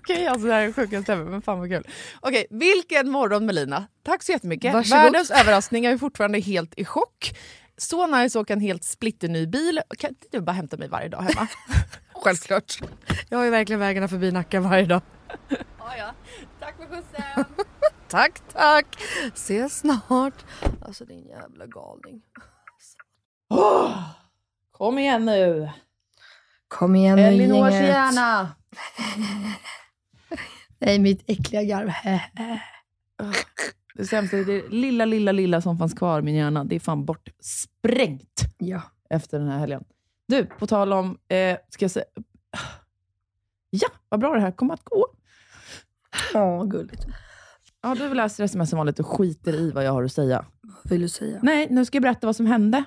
Okej, alltså det här är det sjukaste ever, men fan vad kul. Okej, vilken morgon Melina. Tack så jättemycket. Varsågod. Världens överraskning, jag är fortfarande helt i chock. Så nice att åka en helt splitterny bil. Kan inte du bara hämta mig varje dag hemma? Självklart. Jag har ju verkligen vägarna förbi Nacka varje dag. ja, ja. Tack för skjutsen. Tack tack. Ses snart. Alltså din jävla galning. Kom igen nu. Kom igen nu Elinors gänget. hjärna. Nej mitt äckliga garv. Det sämsta är det lilla, lilla, lilla som fanns kvar i min hjärna. Det är fan bortsprängt ja. efter den här helgen. Du, på tal om... Eh, ska jag säga... Ja, vad bra det här kommer att gå. Åh gulligt. Ja, du läser sms som vanligt och skiter i vad jag har att säga. Vad vill du säga? Nej, nu ska jag berätta vad som hände.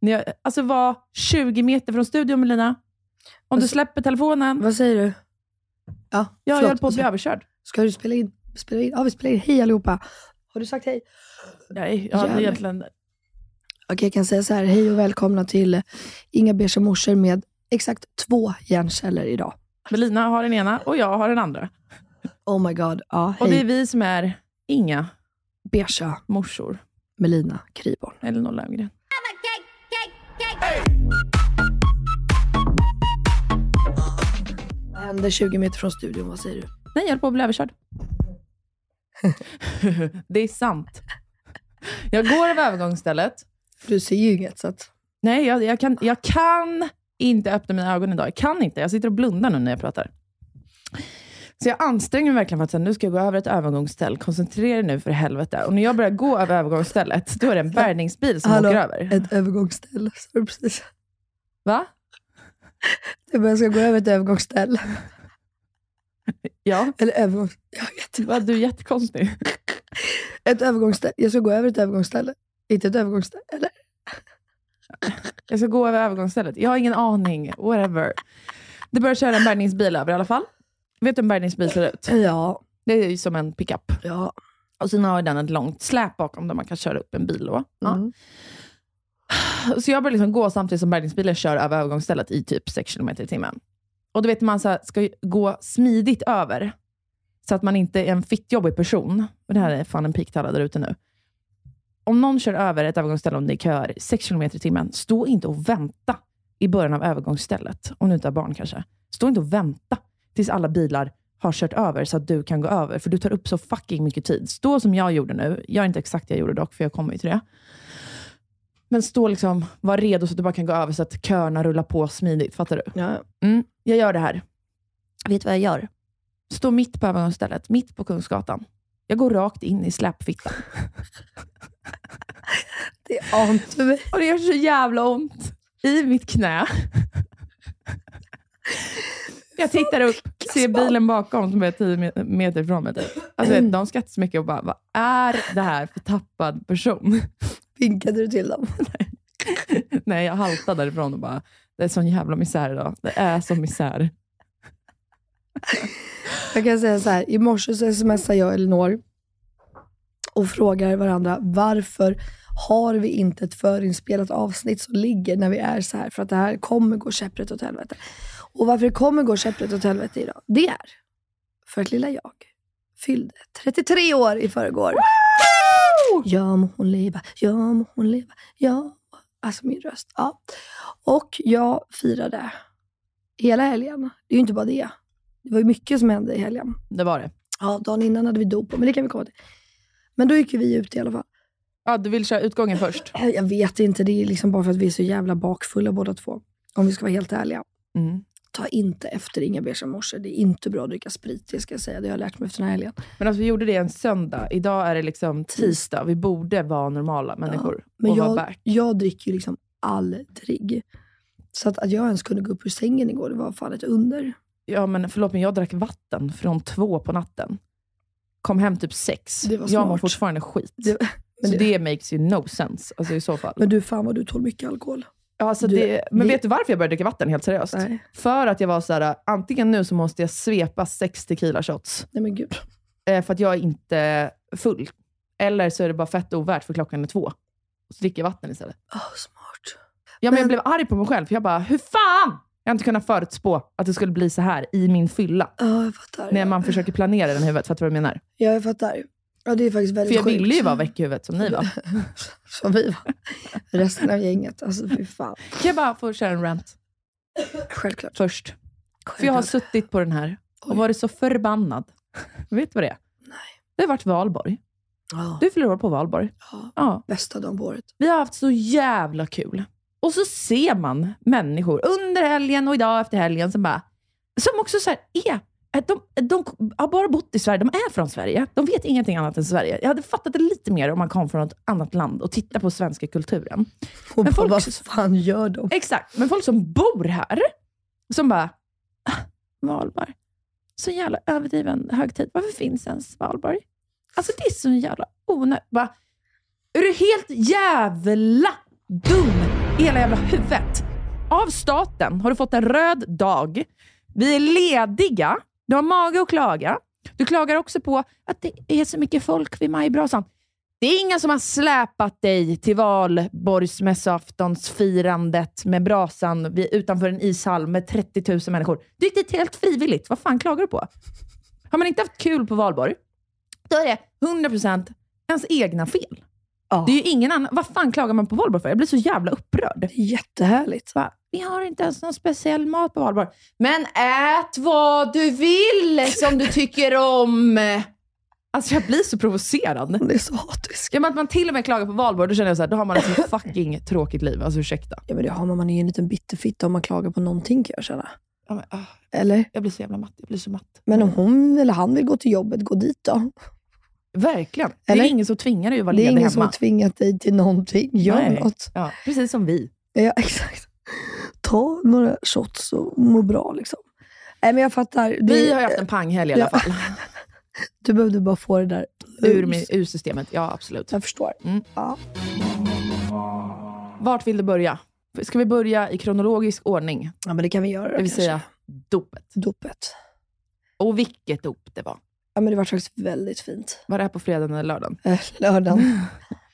När jag alltså var 20 meter från studion, Melina. Om du Vad- släpper telefonen. Vad säger du? Ja, Jag förlåt. höll på att bli överkörd. Ska du spela in? Spela in? Ja vi spelar in. Hej allihopa. Har du sagt hej? Nej, jag hade Jävlar. egentligen... Okej, jag kan säga så här. Hej och välkomna till Inga beiga morsor med exakt två hjärnceller idag. Melina har den ena och jag har den andra. Oh my god. Ja, Och det är hej. vi som är inga Beiga morsor. Melina Kriborn. Elinor Löfgren. Vad hände 20 meter från studion? Vad säger du? Nej, jag höll på att bli överkörd. det är sant. Jag går över övergångsstället. Du ser ju inget så att... Nej, jag, jag, kan, jag kan inte öppna mina ögon idag. Jag kan inte. Jag sitter och blundar nu när jag pratar. Så jag anstränger mig verkligen för att säga, nu ska jag gå över ett övergångsställ. Koncentrera dig nu för helvete. Och när jag börjar gå över övergångsstället, då är det en bärgningsbil som Hallå, åker över. Ett övergångsställ, sa du precis. Va? Du bara, jag ska gå över ett övergångsställ. Ja. Eller övergångs... Jag vet Va, du är jättekonstig. Ett övergångsställe. Jag ska gå över ett övergångsställe. Inte ett övergångsställe. Eller? Jag ska gå över övergångsstället. Jag har ingen aning. Whatever. Det börjar köra en bärgningsbil över i alla fall. Vet du hur en bärgningsbil ser ut? Ja. Det är ju som en pickup. Ja. Och sen har den ett långt släp bakom där man kan köra upp en bil. Då. Ja. Mm. Så jag börjar liksom gå samtidigt som bärgningsbilen kör över övergångsstället i typ 6 km i timmen. Och du vet, man så här, ska gå smidigt över, så att man inte är en fittjobbig person. Och det här är fan en pik till alla där ute nu. Om någon kör över ett övergångsställe om det är köer 6 km i timmen, stå inte och vänta i början av övergångsstället. Om du inte har barn kanske. Stå inte och vänta tills alla bilar har kört över så att du kan gå över, för du tar upp så fucking mycket tid. Stå som jag gjorde nu. Jag är inte exakt det jag gjorde dock, för jag kommer ju till det. Men stå liksom, var redo så att du bara kan gå över så att köerna rullar på smidigt. Fattar du? ja. Mm, jag gör det här. Vet du vad jag gör? Står mitt på övergångsstället, mitt på Kungsgatan. Jag går rakt in i släpfittan. Det är för mig. Och det gör så jävla ont i mitt knä. Jag tittar upp, ser bilen bakom som är 10 me- meter ifrån mig. Typ. Alltså, vet, de skrattar så mycket och bara, vad är det här för tappad person? Vinkade du till dem? Nej, jag haltade därifrån och bara, det är sån jävla misär idag. Det är sån misär. Jag kan säga så här, i morse så smsar jag Elinor och frågar varandra varför har vi inte ett förinspelat avsnitt som ligger när vi är så här? För att det här kommer gå käpprätt åt helvete. Och varför det kommer gå käpprätt åt helvete idag, det är för att lilla jag fyllde 33 år i förrgår. Ja må hon leva, ja må hon leva, ja. Alltså min röst. Ja. Och jag firade hela helgen. Det är ju inte bara det. Det var ju mycket som hände i helgen. Det var det. Ja, dagen innan hade vi dop på, men det kan vi komma till. Men då gick vi ut i alla fall. Ja, du vill köra utgången först? Jag vet inte, det är liksom bara för att vi är så jävla bakfulla båda två. Om vi ska vara helt ärliga. Mm. Ta inte efter Inga Beige morse. Det är inte bra att dricka sprit, det ska jag säga. Det har jag lärt mig efter den här helgen. Men alltså, vi gjorde det en söndag. Idag är det liksom tisdag. Vi borde vara normala människor Men och vara jag, back. jag dricker ju liksom aldrig. Så att, att jag ens kunde gå upp ur sängen igår, det var fan ett under. Ja, men förlåt, men jag drack vatten från två på natten. Kom hem typ sex. Jag mår fortfarande skit. Det, men, så det, det makes ju no sense, alltså i så fall. men du, fan vad du tål mycket alkohol. Ja, alltså du- det, men det- vet du varför jag började dricka vatten, helt seriöst? Nej, För att jag var så här, antingen nu så måste jag svepa sex tequila shots, nej men gud. eh, för att jag är inte full. Eller så är det bara fett ovärt för klockan är två. Så dricker jag vatten istället. Oh, smart. Ja, men jag Men- blev arg på mig själv, för jag bara, hur fan? Jag har inte kunnat förutspå att det skulle bli så här i min fylla. Ja, jag fattar. När man försöker planera den i huvudet. Fattar du vad jag menar? Ja, jag fattar. Ja, det är faktiskt För väldigt jag sjukt. ville ju vara väck i huvudet som ni var. Som vi var. Resten av gänget. Alltså fy fan. Kan jag bara få köra en rant Självklart. först? För jag har Självklart. suttit på den här och Oj. varit så förbannad. Vet du vad det är? Nej. Det har varit valborg. Ja, Du förlorar på valborg. ja, Ja. bästa dagen på året. Vi har haft så jävla kul. Och så ser man människor under helgen och idag efter helgen som bara, som också så här är, de, de har bara bott i Sverige, de är från Sverige. De vet ingenting annat än Sverige. Jag hade fattat det lite mer om man kom från ett annat land och tittade på svenska kulturen. Och Men folk- vad fan gör de? Exakt, men folk som bor här, som bara, ah, valborg. Så jävla överdriven högtid. Varför finns ens valborg? Alltså det är så jävla onödigt. Bara, Är du helt jävla dum i hela jävla huvudet? Av staten har du fått en röd dag. Vi är lediga. Du har mage att klaga. Du klagar också på att det är så mycket folk vid majbrasan. Det är ingen som har släpat dig till valborgsmässoaftonsfirandet med brasan vid, utanför en ishall med 30 000 människor. Du gick dit helt frivilligt. Vad fan klagar du på? Har man inte haft kul på valborg, då är det 100% ens egna fel. Ja. Det är ju ingen annan. Vad fan klagar man på valborg för? Jag blir så jävla upprörd. Jättehärligt. Bara, vi har inte ens någon speciell mat på valborg. Men ät vad du vill som du tycker om. Alltså jag blir så provocerad. Hon är så hatisk. Ja, men att man till och med klagar på valborg, då känner jag så här, då har man ett så fucking tråkigt liv. Alltså ursäkta. Ja, men det har man. Man är ju en liten bitterfitta om man klagar på någonting kan jag känna. Ja, men, ah, Eller? jag blir så jävla matt. Jag blir så matt. Men om hon eller han vill gå till jobbet, gå dit då. Verkligen. Det Eller? är ingen som tvingar dig att vara Det är ledig ingen som hemma. har tvingat dig till någonting. Gör Nej. något. Ja, precis som vi. Ja, exakt. Ta några shots och må bra liksom. Nej, men jag fattar. Det, Vi har ju haft en panghelg i alla Ja. fall. Du behövde bara få det där Ur, min- ur systemet. Ja, absolut. Jag förstår. Mm. Ja. Vart vill du börja? Ska vi börja i kronologisk ordning? ja, men det kan vi göra. Det vill kanske. säga dopet. Dopet. Och vilket dop det var. Ja, men det var faktiskt väldigt fint. Var det här på fredagen eller lördagen? Eh, lördagen.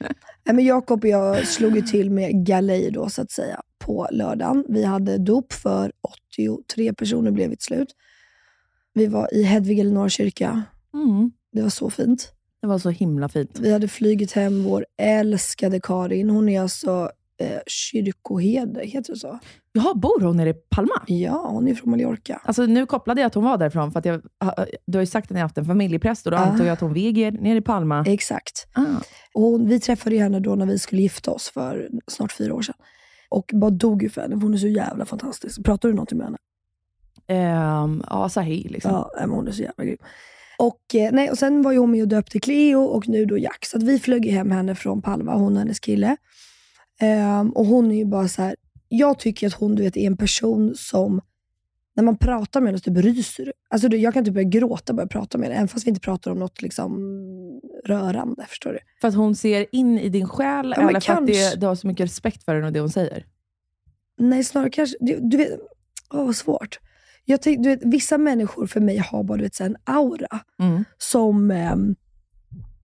Nej, men Jakob och jag slog ju till med galej då, så att säga, på lördagen. Vi hade dop för 83 personer blev till slut. Vi var i Hedvig Elinor kyrka. Mm. Det var så fint. Det var så himla fint. Vi hade flygit hem vår älskade Karin. Hon är alltså eh, kyrkoherde, heter det så? Jaha, bor hon nere i Palma? Ja, hon är från Mallorca. Alltså, nu kopplade jag att hon var därifrån, för att jag, du har ju sagt att ni har haft en familjepräst och då Ah. antog jag att hon viger nere i Palma. Exakt. Ah. Och vi träffade henne då när vi skulle gifta oss för snart fyra år sedan. Och bara dog ju för henne, för hon är så jävla fantastisk. Pratar du någonting med henne? Ehm, ja, Sahi liksom. Ja, hon är så jävla grym. Och, eh, nej, och sen var ju hon med och döpte Cleo och nu då Jack. Så att vi flög hem henne från Palma, hon och hennes kille. Ehm, och hon är ju bara så här. jag tycker att hon du vet, är en person som, när man pratar med henne så typ ryser. Alltså, du, jag kan typ börja gråta bara jag pratar med henne, även fast vi inte pratar om något liksom, rörande. Förstår du? För att hon ser in i din själ, Ja, eller för att det, du har så mycket respekt för henne och det hon säger? Nej, snarare kanske... Du, du vet, åh, vad svårt. Jag tänk, du vet, vissa människor för mig har bara du vet, så en aura Mm. som, ehm,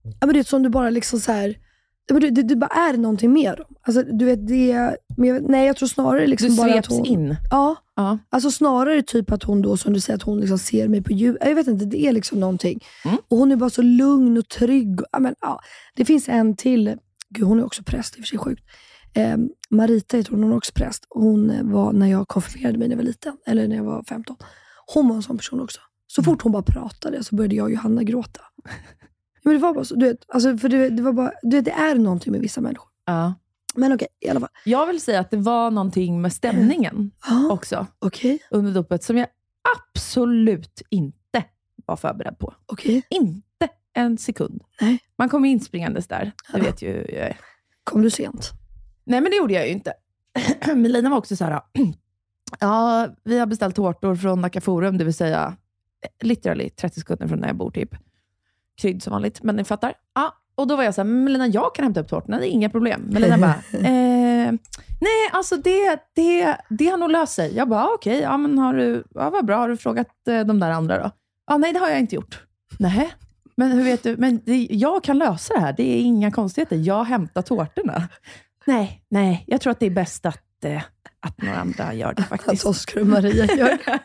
ja, men du vet, som du bara liksom så här, du, du, du bara är någonting med dem. Alltså, du vet, det, men jag, nej, jag tror snarare liksom Du bara att hon... in. Ja, Ja. alltså snarare typ att hon då, som du säger, att hon liksom ser mig på djup. Jag vet inte, det är liksom någonting. Mm. Och hon är bara så lugn och trygg. Ja, men, ja. Det finns en till, gud hon är också präst, i och för sig sjukt. Eh, Marita heter hon, hon är också präst. Hon var när jag konfirmerade mig när jag var liten, eller när jag var 15. Hon var en sån person också. Så fort hon bara pratade så började jag och Johanna gråta. Men det var bara så, du vet, alltså, för det, det, var bara, du vet, det är någonting med vissa människor. Ja. Men okej, i alla fall. Jag vill säga att det var någonting med stämningen Ja, också Okej, under dopet som jag absolut inte var förberedd på. okej. Inte en sekund. Nej. Man kom in springandes där. Du Ja. vet ju jag är. Kom du sent? Nej, men det gjorde jag ju inte. Melina var också så här, ja, vi har beställt tårtor från Nacka Forum, det vill säga eh, literally 30 sekunder från där jag bor typ. Krydd som vanligt, men ni fattar. Ja, och då var jag så här, Melina, jag kan hämta upp tårtorna, det är inga problem. Melina bara, eh, nej, alltså det, det, det har nog löst sig. Jag bara, ah, okej, ja, men har du, ja, vad bra, har du frågat eh, de där andra då? Ja, nej, det har jag inte gjort. Nej, men hur vet du? Men det, jag kan lösa det här, det är inga konstigheter. Jag hämtar tårtorna. Nej, nej, jag tror att det är bäst att, eh, att några andra gör det Att faktiskt. Oskar och Maria gör det.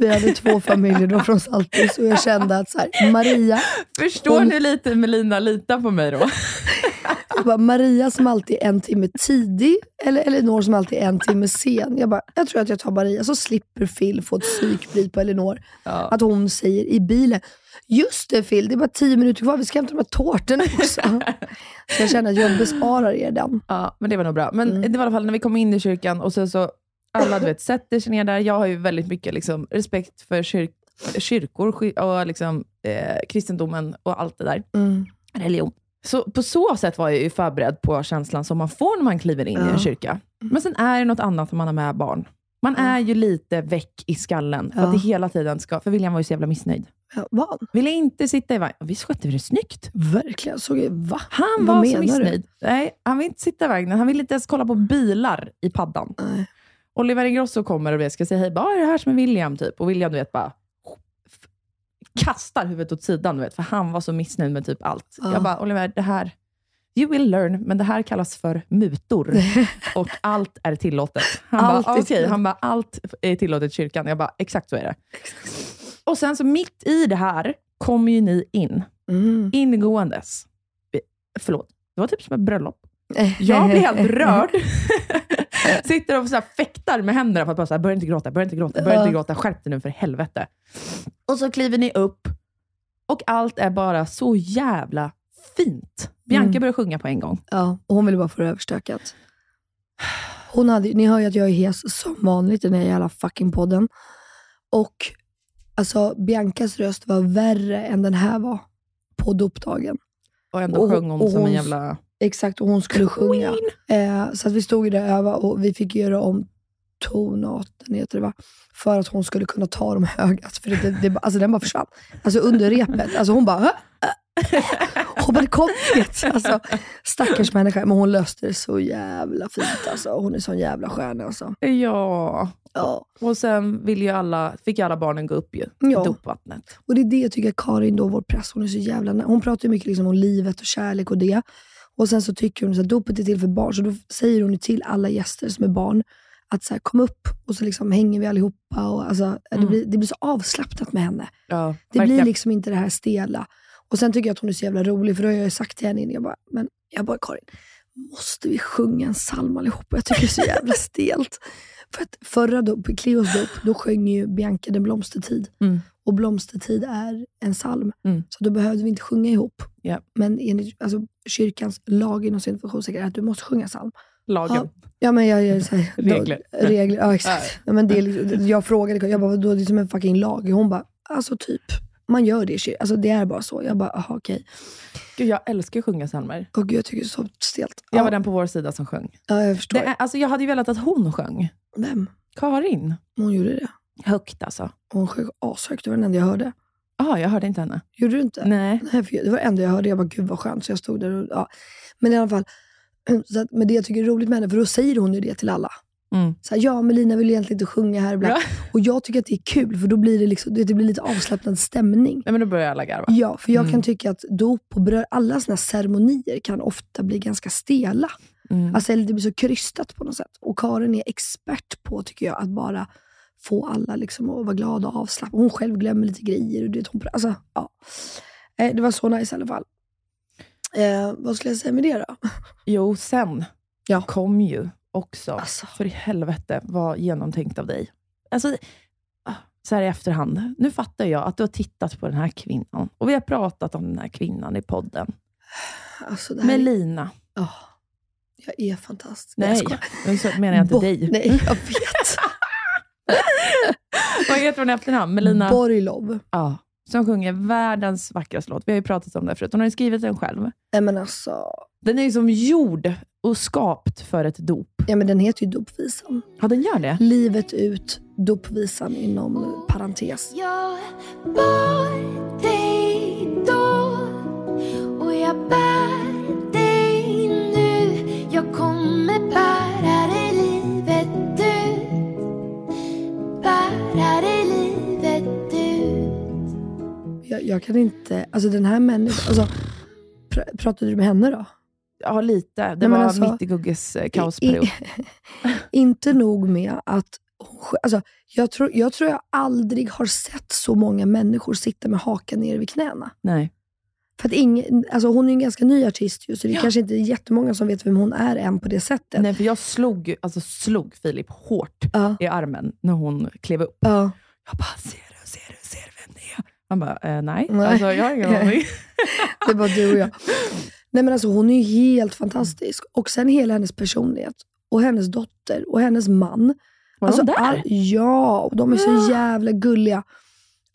Vi hade två familjer då från Saltis och jag kände att så här, Maria, Förstår Hon- ni lite Melina lita på mig då? jag bara, Maria som alltid är en timme tidig, eller Elinor som alltid är en timme sen. Jag bara, jag tror att jag tar Maria, så slipper Phil få ett psykbryt på Elinor. Ja. Att hon säger i bilen, just det Phil, det är bara tio minuter kvar, vi ska hämta de här tårtorna också. så jag känner att jag besparar er den. Ja, men det var nog bra. Men Mm. det var i alla fall när vi kom in i kyrkan och sen så, alla du vet, sätter sig ner där. Jag har ju väldigt mycket liksom, respekt för kyr kyrkor och liksom, eh, kristendomen och allt det där. Mm. Religion. Så på så sätt var jag ju förberedd på känslan som man får när man kliver in i Ja. en kyrka. Men sen är det något annat när man har med barn. Man Ja. är ju lite väck i skallen, för Ja. att det hela tiden ska... För William var ju så jävla missnöjd. Vad? Ville inte sitta i vagnen. Visst skötte vi det snyggt? Verkligen. Såg jag, va? Han Vad var så du? missnöjd. Nej, han vill inte sitta i vagnen. Han vill inte ens kolla på bilar i paddan. Nej. Oliver Ingrosso kommer och ska säga hej. Bara, "Ah, är det här som är William? Typ. Och William, du vet, bara kastar huvudet åt sidan, du vet, för han var så missnöjd med typ allt. Ja. Jag bara, Oliver, det här, you will learn, men det här kallas för mutor. och allt är tillåtet. Han Allt bara, okej, tillåtet. han bara, allt är tillåtet i kyrkan. Jag bara, exakt så är det. Och sen så mitt i det här kommer ju ni in, Mm. ingåendes. Förlåt, det var typ som ett bröllop. Jag blir helt rörd. Sitter och så här fäktar med händerna för att bara så här, börja inte gråta, börja inte gråta, börja inte gråta. Skärp dig nu för helvete. Och så kliver ni upp och allt är bara så jävla fint. Bianca Mm. börjar sjunga på en gång. Ja, och hon ville bara få det överstökat. Hon hade, ni hör ju att jag är hes som vanligt i den här jävla fucking podden. Och alltså Biancas röst var värre än den här var på dopdagen. Och ändå Och- sjöng hon och som en jävla Exakt, och hon skulle sjunga. Eh, så att vi stod där och övade och vi fick göra om tonaten, heter det va? För att hon skulle kunna ta de höga. För det, det, alltså den bara försvann. Alltså under repet. Alltså hon bara... "Hö?" Hon bara, det kom inget. Alltså, stackars människa. Men hon löste det så jävla fint. Alltså. Hon är sån jävla stjärna. Alltså. Ja. Ja. Och sen vill ju alla, fick alla barnen gå upp ju, Ja. i dopvattnet. Och det är det jag tycker att Karin, då, vår präst, hon är så jävla... Hon pratar mycket liksom om livet och kärlek och det. Och sen så tycker hon att dopet är till för barn, så då säger hon till alla gäster som är barn att så här, kom upp och så liksom hänger vi allihopa. Och, alltså, det, Mm. blir, det blir så avslappnat med henne. Ja, Det verkligen. blir liksom inte det här stela. Och sen tycker jag att hon är så jävla rolig, för då har jag ju sagt till henne innan, jag bara, men jag bara Karin, måste vi sjunga en psalm allihopa? Jag tycker det är så jävla stelt. För att förra dop, Cleos dop, då sjöng ju Bianca Den blomstertid. Mm. Och blomstertid är en psalm. Mm. Så då behövde vi inte sjunga ihop. Ja. Men enligt alltså, kyrkans lag inom sin funktionssäkerhet är att du måste sjunga psalm. Lagen. Ja. Ja men jag så här, Regler. Då, regler. Ja exakt. Ja, men det är, liksom- jag frågade, jag bara, då är det som en fucking lag. Hon bara, alltså typ, man gör det i kyr- Alltså det är bara så. Jag bara, aha okej. Gud, jag älskar att sjunga psalmer. Och gud jag tycker det är så stelt. Jag ja, var den på vår sida som sjöng. ja jag förstår. Det alltså, jag hade ju velat att hon sjöng. Vem? Karin. Hon gjorde det. Högt alltså. Hon sjöng ashögt, det var den enda jag hörde. Jaha, jag hörde inte henne. Gjorde du inte? Nej. Nej, det var det enda jag hörde. Jag bara, gud vad skönt. Så jag stod där och, ja. Men i alla fall, så att, men det jag tycker är roligt med henne, för då säger hon ju det till alla. Mm. Så här, ja, Melina vill egentligen inte sjunga här. Bla. Ja. Och jag tycker att det är kul, för då blir det, liksom, det blir lite avslappnad stämning. Nej, men då börjar alla garva. Ja, för jag Mm. kan tycka att dop och bröd, alla såna ceremonier kan ofta bli ganska stela. Mm. Alltså, eller det blir så krystat på något sätt. Och Karin är expert på, tycker jag, att bara få alla liksom att vara glada och avslappnade. Hon själv glömmer lite grejer. Och det, hon, alltså, ja. Eh, det var så nice i alla fall. Eh, vad skulle jag säga med det då? Jo, sen Ja. kom ju också, Alltså. för i helvete, vad genomtänkt av dig. Alltså, ah, så här i efterhand, nu fattar jag att du har tittat på den här kvinnan. Och vi har pratat om den här kvinnan i podden. Alltså, här är, Melina. Åh, jag är fantastisk. Nej, jag så menar jag inte Bo- dig. Nej, jag vet. Vad heter hon i efternamn? Melina? Borglov. ja, som sjunger världens vackraste låt. Vi har ju pratat om det förut. Hon har ju skrivit den själv. Nej, men alltså, Den är ju som gjord och skapt för ett dop. ja, men den heter ju Dopvisan. Ja, den gör det. Livet ut, Dopvisan inom parentes. Jag bar dig då och jag bär dig nu Jag kommer bära dig livet ut Bära dig livet ut Jag, jag kan inte, alltså den här människan, alltså, pr- pratade du med henne då? Ja, lite. Det Nej, var alltså, mitt i Gugges eh, kaosperiod. I- inte nog med att alltså, jag, tror, jag tror jag aldrig har sett så många människor sitta med hakan ner vid knäna. Nej. För att ingen, alltså hon är en ganska ny artist ju, så det är Ja. kanske inte är jättemånga som vet vem hon är än på det sättet. Nej, för jag slog, alltså, slog Filip hårt Ja, i armen när hon klev upp. ja. Jag bara, ser du, ser du, ser du vem det är? Han bara, eh, nej. Nej. Alltså, jag har ingen aning. Det var du och jag. Nej men alltså hon är ju helt fantastisk. Och sen hela hennes personlighet. Och hennes dotter och hennes man. Var alltså, de där? all- ja, och de är så jävla gulliga.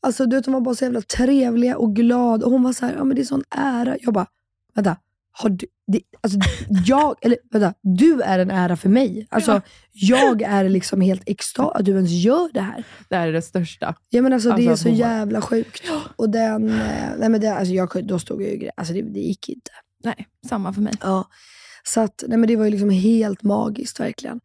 Alltså du vet, de var bara så jävla trevliga och glada. Och hon var så här, ja men det är sån ära. Jag bara, vänta. Har du, det, alltså, jag, eller vänta, du är en ära för mig. Alltså, Ja. Jag är liksom helt extas att du ens gör det här. Det här är det största. Ja, men alltså, det Alltså, är att så jävla sjukt. Och den, eh, nej, men det, alltså, jag, då stod jag ju, alltså, det, det gick inte. Nej, samma för mig. Ja. Så att, nej, men det var ju liksom helt magiskt verkligen.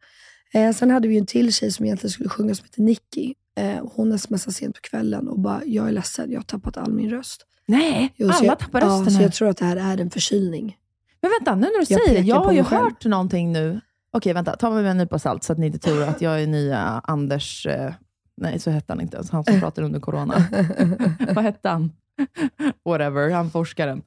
Eh, sen hade vi en till tjej som egentligen skulle sjunga som heter Nicky. Eh, hon smsade sent på kvällen och bara, jag är ledsen, jag har tappat all min röst. Nej, Jo, så alla jag, tappar ja, rösten Så här. jag tror att det här är en förkylning. Men vänta, nu när du Jag säger det. Jag har ju själv. hört någonting nu. Okej, vänta. Ta mig med en nypa salt så att ni inte tror att jag är nya Anders... Eh, nej, så hette han inte ens. Han som pratade under corona. Vad hette han? Whatever, han forskaren.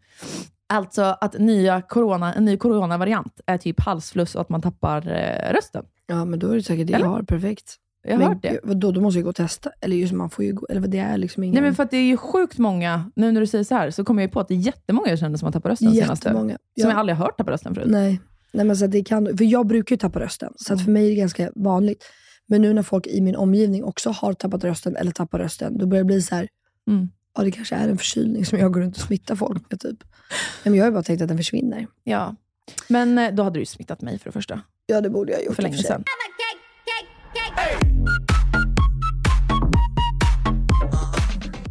Alltså att nya corona, en ny coronavariant är typ halsfluss och att man tappar eh, rösten. Ja, men då är det säkert det jag Eller? har. Perfekt. Jag har men, hört det. Vadå, då måste jag gå och testa. Eller just man får ju gå, eller vad det är liksom ingen... Nej, men för att det är ju sjukt många, nu när du säger så här, så kommer jag ju på att det är jättemånga jag känner som har tappat rösten senaste. Jättemånga. Som Ja. jag aldrig har hört tappa rösten förut. Nej, Nej men så det kan, för jag brukar ju tappa rösten, så att för mig är det ganska vanligt. Men nu när folk i min omgivning också har tappat rösten eller tappar rösten, då börjar det bli så här, Mm. Ja det kanske är en förkylning som jag går runt och smittar folk med. Typ. Men jag har ju bara tänkt att den försvinner. Ja. Men eh, då hade du ju smittat mig för det första. Ja det borde jag ha gjort För länge sedan.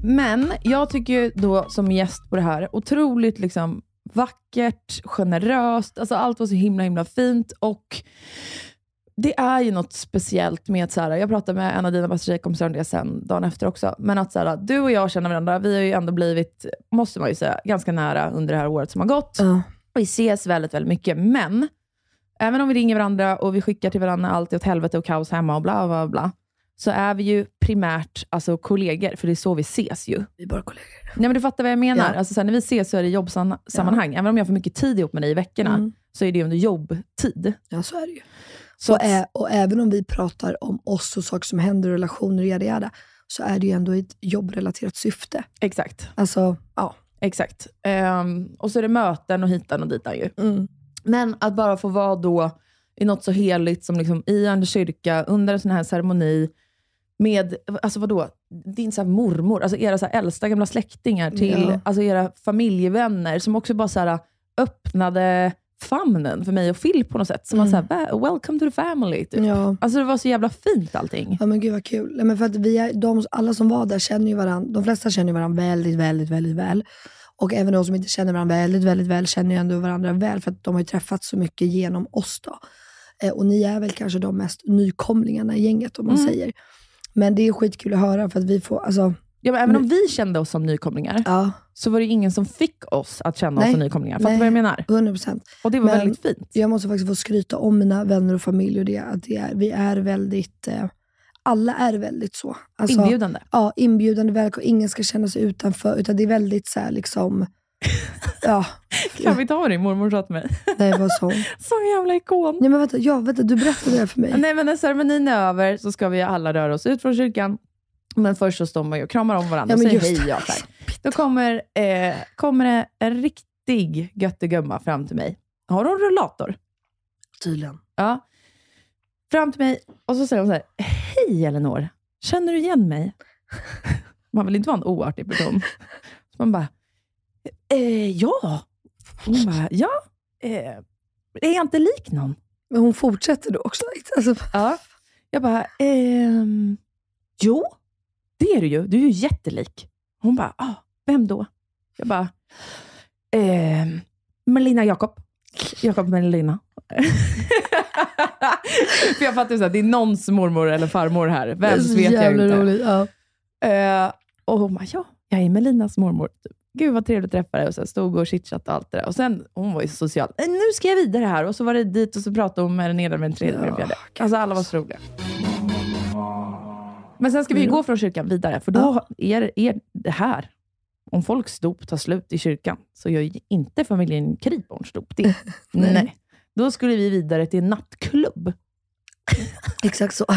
Men jag tycker ju då som gäst på det här, otroligt liksom vackert, generöst, alltså allt var så himla himla fint och det är ju något speciellt med att, så här, jag pratade med en av dina bästa tjejkompisar om det sen, dagen efter också, men att så här, du och jag känner varandra, vi har ju ändå blivit, måste man ju säga, ganska nära under det här året som har gått. Ja. Vi ses väldigt, väldigt mycket, men även om vi ringer varandra och vi skickar till varandra allt åt helvete och kaos hemma och bla bla bla, så är vi ju primärt alltså, kollegor, för det är så vi ses ju. Vi är bara kollegor. Nej, men du fattar vad jag menar. Ja. Alltså, så här, när vi ses så är det jobbsammanhang. Även om jag får mycket tid ihop med dig i veckorna, Mm. så är det under jobbtid. Ja så är det ju. Så och, ä- och även om vi pratar om oss och saker som händer, relationer, yada, yada, så är det ju ändå ett jobbrelaterat syfte. exakt. Alltså, ja. exakt. Ehm, och så är det möten och hitan och ditan ju. Mm. Men att bara få vara då i något så heligt som liksom i en kyrka, under en sån här ceremoni, med, alltså vadå, din så mormor, alltså era så äldsta gamla släktingar till Ja. alltså era familjevänner, som också bara så här öppnade famnen för mig och Phil på något sätt. Som var såhär, "Va- welcome to the family. Typ. Ja. Alltså det var så jävla fint allting. Ja men gud vad kul. Nej, Men för att vi är, de, alla som var där känner ju varandra, de flesta känner ju varandra väldigt, väldigt, väldigt väl. Och även de som inte känner varandra väldigt, väldigt väl känner ju ändå varandra väl för att de har ju träffats så mycket genom oss då. Eh, och ni är väl kanske de mest nykomlingarna i gänget om man Mm. säger. Men det är skitkul att höra för att vi får, alltså, Ja, men även om vi kände oss som nykomlingar, ja, så var det ingen som fick oss att känna oss Nej. som nykomlingar. Fattar du vad jag menar? 100%. Och det var Men- väldigt fint. Jag måste faktiskt få skryta om mina vänner och familj och det, att det är, vi är väldigt, eh, alla är väldigt så. Alltså, Inbjudande. Ja, inbjudande, välkommen. Ingen ska känna sig utanför, utan det är väldigt så här liksom, ja, Kan vi ta din mormor sa till mig? nej vad så. Som jävla ikon. Nej men vänta, ja, vänta, du berättade det för mig. Nej, men när ceremonin är över så ska vi alla röra oss ut från kyrkan. Men först så står man ju och kramar om varandra Ja, och säger hej. det. Ja, så här. Då kommer, eh, kommer det en riktig göttegumma fram till mig. Har hon rullator? Tydligen. Ja. Fram till mig och så säger hon så här, hej Elinor, känner du igen mig? Man vill inte vara en oartig person. Så man bara, eh, ja. Hon bara, ja. Eh, är jag inte lik någon? Men hon fortsätter då också. Alltså, Ja. Jag bara, ehm, jo, det är du ju. Du är ju jättelik. Hon bara, ah, vem då? Jag bara, ehm, Melina Jakob. Jakob Melina. För jag fattar ju såhär, det är någons mormor eller farmor här. Vems så vet jag inte. roligt. Ja. Eh, och hon bara, ja, jag är Melinas mormor. Typ. Gud vad trevligt att träffa dig. Och så stod och chitchattade och allt det där. Och sen, hon var ju så social. "Eh, Nu ska jag vidare här. Och så var det dit och så pratade hon med den ena med den tredje med den fjärde. Alltså alla var så roliga. Men sen ska vi ju gå från kyrkan vidare, för då är, är det här. Om folks dop tar slut i kyrkan, så gör ju inte familjen Kriborns dop det. Nej. Då skulle vi vidare till en nattklubb. Exakt så.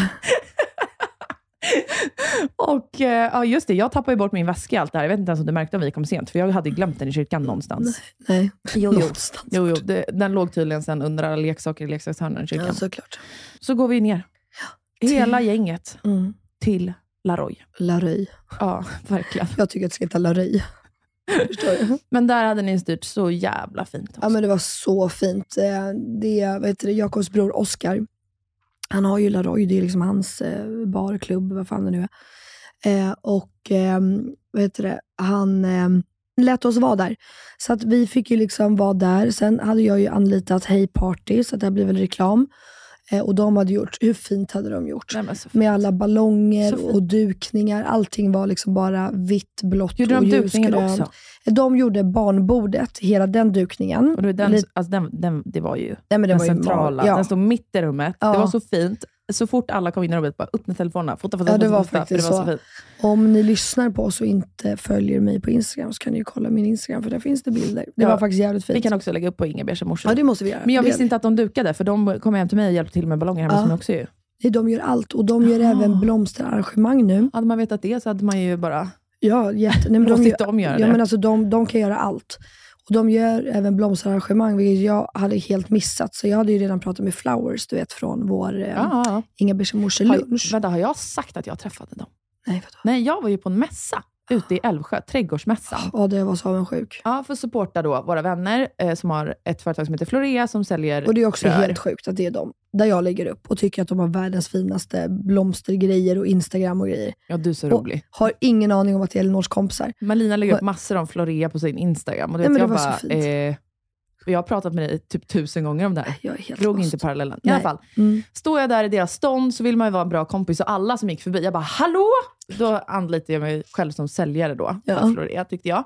Och eh, ja, just det, jag tappade ju bort min väska i allt det här. Jag vet inte ens om du märkte om vi kom sent, för jag hade glömt den i kyrkan någonstans. Nej, Jo, jo. någonstans. Jo, jo, det, den låg tydligen sen under alla leksaker i leksakshörnan i kyrkan. Ja, såklart. Så går vi ner. Hela gänget Mm. Till Laroy. Laröj. Ja, verkligen. Jag tycker att det ska heta du? Men där hade ni styrt så jävla fint också. Ja men det var så fint. Eh, Det, heter det, Jakobs bror Oscar, han har ju Laroy, det är liksom hans eh, bar, klubb, vad fan det nu är. Eh, och eh, vad heter det, han eh, lät oss vara där. Så att vi fick ju liksom vara där. Sen hade jag ju anlitat Hey Party, så att det här blir väl reklam. Eh, och de hade gjort, hur fint hade de gjort? Nej. Med alla ballonger och dukningar. Allting var liksom bara vitt, blått Gjorde och de ljusgrönt. också? De gjorde barnbordet, hela den dukningen. Och den, Lite- alltså den, den, det var ju Nej, men det den var ju centrala. mag- ja. Den stod mitt i rummet. Ja. Det var så fint. Så fort alla kom in i rummet, bara upp med telefonerna. Fota, fota, Ja, det var fota, faktiskt det var så. så. fint. Om ni lyssnar på oss och inte följer mig på Instagram så kan ni ju kolla min Instagram för där finns det bilder. Det Ja. var faktiskt jävligt fint. Vi kan också lägga upp på Inga Beige morsor. Ja det måste vi göra. Men jag Det visste inte att de dukade, för de kom hem till mig och hjälpte till med ballonger hemma Ja. som jag också vi. Nej, de gör allt och de gör Ah. även blomsterarrangemang nu. Hade man vetat det så hade man ju bara Ja, jätte, nej, men de, gör, dem göra ja, det. men alltså, de, de kan göra allt. Och De gör även blomsterarrangemang, vilket jag hade helt missat. Så jag hade ju redan pratat med Flowers, du vet från vår eh, Ja, ja. Inga Beige morsor Har, lunch. vänta, har jag sagt att jag träffade dem? Nej, vadå? Nej, jag var ju på en mässa ute i Älvsjö, Trädgårdsmässan. Ja, det var så avundsjuk. Ja, för att supporta då våra vänner eh, som har ett företag som heter Florea som säljer Och det är också rör. helt sjukt att det är de. Där jag lägger upp och tycker att de har världens finaste blomstergrejer och Instagram och grejer. Ja, du är så Och rolig. har ingen aning om att det är Elinors kompisar. Malina lägger upp massor om Florea på sin Instagram. Och du Nej, men det jag var bara, så fint. eh, jag har pratat med dig typ tusen gånger om det här. Jag är helt Drog lost. inte parallellen. I alla fall, Mm. står jag där i deras stånd så vill man ju vara en bra kompis och alla som gick förbi, jag bara hallå? Då anlitade jag mig själv som säljare då, Ja. Florea tyckte jag.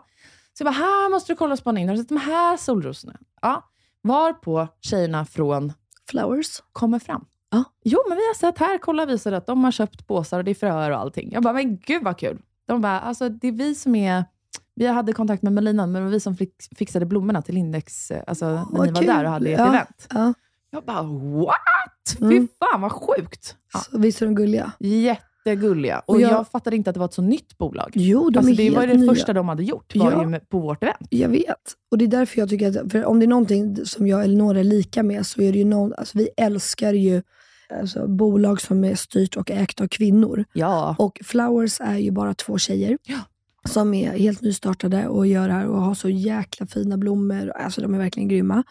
Så jag bara, här måste du kolla och spana in. Har du sett de här solrosorna? Ja. Var på tjejerna från Flowers. kommer fram. Ja. Jo, men vi har sett här, kolla visar att de har köpt påsar och det är fröer och allting. Jag bara, men gud vad kul. De bara, alltså det är vi som är, vi hade kontakt med Melina, men det var vi som fix, fixade blommorna till Index, eh, alltså när vad ni var kul. där och hade ert Ja. event. Ja. Jag bara, what? Fy Mm. fan vad sjukt. Ja. Så, visst är de gulliga? Jättegulliga. Och Och jag, jag- fattade inte att det var ett så nytt bolag. Jo, de alltså, är det helt var ju det nya. första de hade gjort, var Ja. ju på vårt event. Jag vet. Och det är därför jag tycker att, om det är någonting som jag och Elinor är lika med, så är det ju någon, alltså vi älskar ju alltså, bolag som är styrt och ägt av kvinnor. Ja. Och Flowers är ju bara två tjejer. Ja. Som är helt nystartade och gör här och har så jäkla fina blommor. Alltså de är verkligen grymma.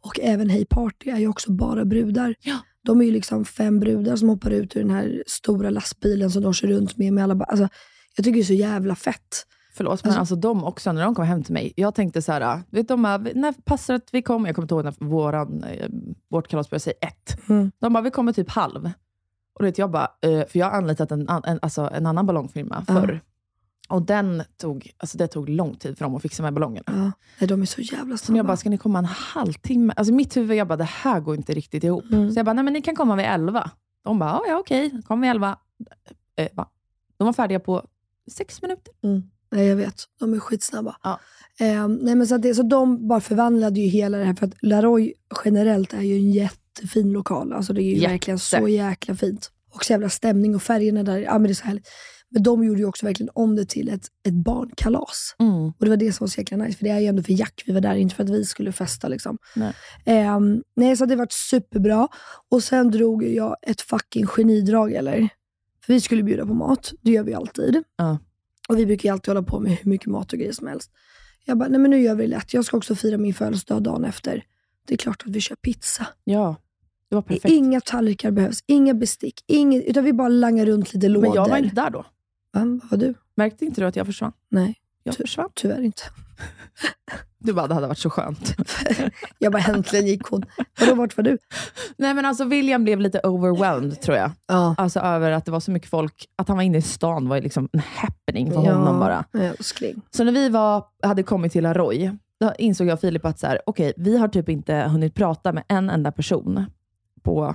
Och även Hey Party är ju också bara brudar. Ja. De är ju liksom fem brudar som hoppar ut ur den här stora lastbilen som de kör runt med. med alla, alltså, jag tycker det är så jävla fett. Förlåt, men alltså de också, när de kom hem till mig, jag tänkte så här, vet de bara, när passar att vi kommer? Jag kommer inte ihåg när våran, eh, vårt kalas började säga ett. Mm. De bara, vi kommer typ halv. Och vet, jag bara, eh, för jag har anlitat en, en, alltså en annan ballongfirma förr. Och den tog, alltså det tog lång tid för dem att fixa med ballongerna. Ja. Nej, de är så jävla Så jag snabba. bara, ska ni komma en halvtimme? Alltså mitt huvud, jag bara, det här går inte riktigt ihop. Mm. Så jag bara, nej men ni kan komma vid elva. De bara, ja, okej, kom vid elva. Eh? De var färdiga på sex minuter. Nej, jag vet. De är skitsnabba. Ja. Eh, nej, men så, det, så de bara förvandlade ju hela det här. För att Laroy generellt är ju en jättefin lokal. Alltså det är ju Jätte. verkligen så jäkla fint. Och så jävla stämning och färgerna där. Ja, men det är så härligt. Men de gjorde ju också verkligen om det till ett, ett barnkalas. Mm. Och det var det som var så jäkla nice. För det är ju ändå för Jack vi var där, inte för att vi skulle festa. Liksom. Nej. Ehm, nej, så det var superbra. Och sen drog jag ett fucking genidrag, eller? För vi skulle bjuda på mat. Det gör vi alltid. Ja. Och vi brukar ju alltid hålla på med hur mycket mat och grejer som helst. Jag bara, nej men nu gör vi det lätt. Jag ska också fira min födelsedag dagen efter. Det är klart att vi kör pizza. Ja, det var perfekt. Inga tallrikar behövs, inga bestick, inget, utan vi bara langar runt lite lådor. men jag var inte där då. Vad var du? Märkte inte du att jag försvann? Nej, Jag Ty- försvann. tyvärr inte. Du bara, det hade varit så skönt. Jag bara, äntligen gick hon. Vadå, vart var du? Nej men alltså William blev lite overwhelmed tror jag. Ja. Alltså över att det var så mycket folk. Att han var inne i stan var liksom en happening för honom bara. Älskling. Så när vi var, hade kommit till Aroy, då insåg jag och Filip att så här, okej, vi har typ inte hunnit prata med en enda person på,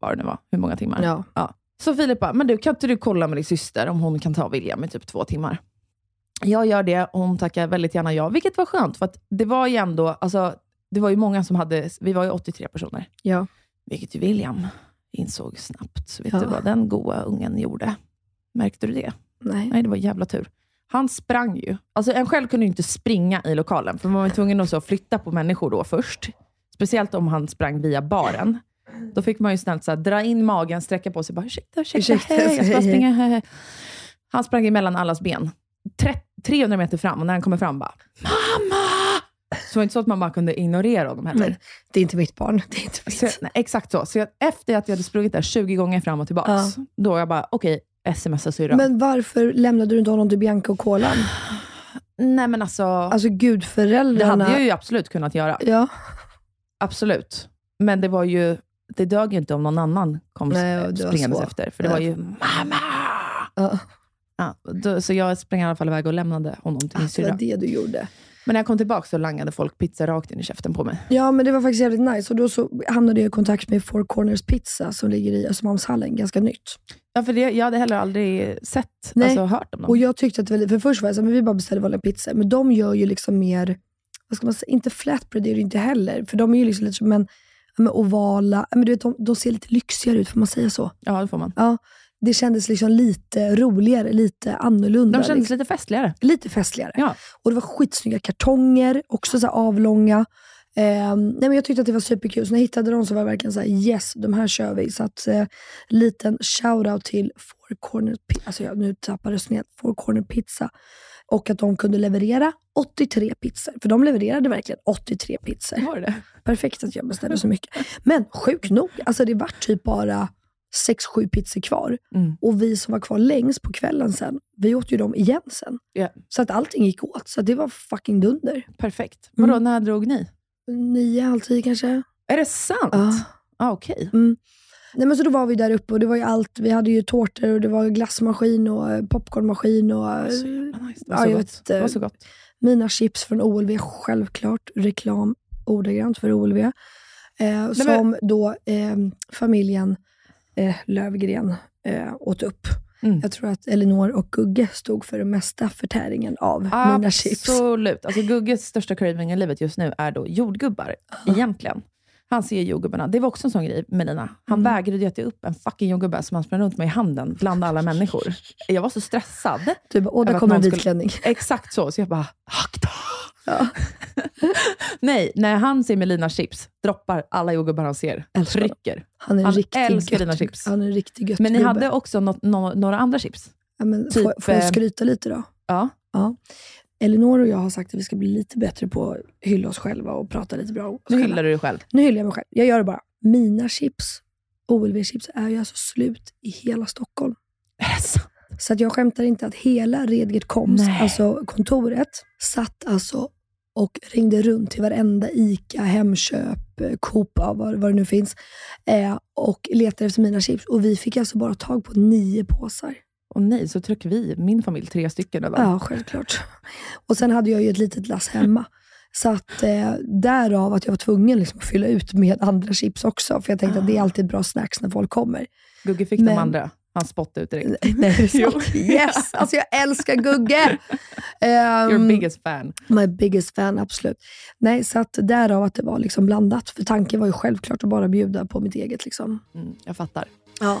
vad det nu var, hur många timmar? Ja. Så Filip bara, men du, kan inte du kolla med din syster om hon kan ta William i typ två timmar? Jag gör det och hon tackar väldigt gärna ja, vilket var skönt, för det var ju ändå, alltså, det var ju många som hade, vi var ju 83 personer. Ja. Vilket ju William insåg snabbt. Så vet Ja. du vad den goa ungen gjorde? Märkte du det? Nej. Nej, det var jävla tur. Han sprang ju. Alltså en själv kunde ju inte springa i lokalen, för man var tvungen att så flytta på människor då först. Speciellt om han sprang via baren. Då fick man ju snällt så här, dra in magen, sträcka på sig bara ursäkta, ursäkta, Ursäkta, hej, jag ska springa. Hej. Han sprang emellan allas ben. Tre- 300 meter fram och när han kommer fram bara Mamma! Så det var inte så att man bara kunde ignorera honom heller. Nej, det är inte mitt barn. Det är inte mitt. Så, nej, exakt så. Så jag, efter att jag hade sprungit där 20 gånger fram och tillbaka, Ja. då jag bara, okej, smsa syrran. Men varför lämnade du inte honom till Bianca och Kolan? nej men alltså, Alltså det gudföräldrarna. hade jag ju absolut kunnat göra. Ja. Absolut. Men det var ju, det dög ju inte om någon annan kom Nej, springandes efter. För det var ju mamma! ja. Ja, då, så jag sprang i alla fall iväg och lämnade honom till min Alltså, det var syrra. det du gjorde. Men när jag kom tillbaka så langade folk pizza rakt in i käften på mig. Ja, men det var faktiskt jävligt nice. Och då så hamnade jag i kontakt med Four Corners Pizza som ligger i Östermalmshallen, ganska nytt. Ja, för det, jag hade heller aldrig sett, Nej. alltså hört om dem. Och jag tyckte att, för först var jag så här, men vi bara beställde vanliga pizzor. Men de gör ju liksom mer, vad ska man säga, inte flatbread är det inte heller. För de är ju liksom lite som en, ja, men ovala, men du vet, de, de ser lite lyxigare ut, får man säga så? Ja, det får man. Ja, det kändes liksom lite roligare, lite annorlunda. De kändes liksom. lite festligare. lite festligare. Ja. Och det var skitsnygga kartonger, också så avlånga. Ehm, nej men jag tyckte att det var superkul, så när jag hittade dem så var jag verkligen så här: yes, de här kör vi. Så att, eh, liten shoutout till Four Corner Pizza, alltså jag, nu tappar snett, Four Corner Pizza. Och att de kunde leverera 83 pizzor. För de levererade verkligen 83 pizzor. Var det Perfekt att jag beställde så mycket. Men sjukt nog, alltså det var typ bara 6-7 pizzor kvar. Mm. Och vi som var kvar längst på kvällen sen, vi åt ju dem igen sen. Ja. Så att allting gick åt. Så det var fucking dunder. Perfekt. Mm. Vadå, när drog ni? Nio, halv tio kanske. Är det sant? Ja. Ah, Okej. Nej, men så då var vi där uppe och det var ju allt. Vi hade ju tårtor och det var glassmaskin och eh, popcornmaskin och eh, Så jävla nice. Det var, ja, så jag gott. vet, det var eh, så gott. mina chips från OLV. Självklart reklam ordagrant för OLV. Eh, som då eh, familjen eh, Lövgren eh, åt upp. Mm. Jag tror att Elinor och Gugge stod för det mesta förtäringen av mina chips. Absolut. Alltså, Gugges största craving i livet just nu är då jordgubbar, egentligen. Han ser jordgubbarna. Det var också en sån grej med Lina. Han Mm. vägrade ju äta upp en fucking jordgubbe som han sprang runt med i handen bland alla människor. Jag var så stressad. Du bara, åh, där kommer en vit klänning. Exakt så. Så jag bara, akta! Ja. Nej, när han ser Melina chips, droppar alla jordgubbar han ser. Älskar. Trycker. Han är Han riktig älskar gött- dina chips. Han är en riktig Men ni göttgubbe. hade också nå- nå- några andra chips? ja, men typ, får, får jag eh, skryta lite då? Ja. Ja. Elinor och jag har sagt att vi ska bli lite bättre på att hylla oss själva och prata lite bra om oss Nu själva. hyllar du dig själv. Nu hyllar jag mig själv. Jag gör det bara. Mina chips, OLV-chips, är ju alltså slut i hela Stockholm. Så att jag skämtar inte att hela Redgert Koms, Nej. alltså kontoret, satt alltså och ringde runt till varenda ICA, Hemköp, eh, Coop, vad, vad det nu finns, eh, och letade efter mina chips. Och vi fick alltså bara tag på nio påsar. Och nej, så trycker vi, min familj, tre stycken dem. Ja, självklart. Och sen hade jag ju ett litet lass hemma. Så att eh, därav att jag var tvungen liksom att fylla ut med andra chips också. För jag tänkte att det är alltid bra snacks när folk kommer. Gugge fick Men- de andra. Han spottade ut direkt. Nej? Yes! Alltså jag älskar Gugge! Ehm, Your biggest fan. My biggest fan, absolut. Nej, så att därav att det var liksom blandat. För tanken var ju självklart att bara bjuda på mitt eget. Liksom. Mm, jag fattar. Ja.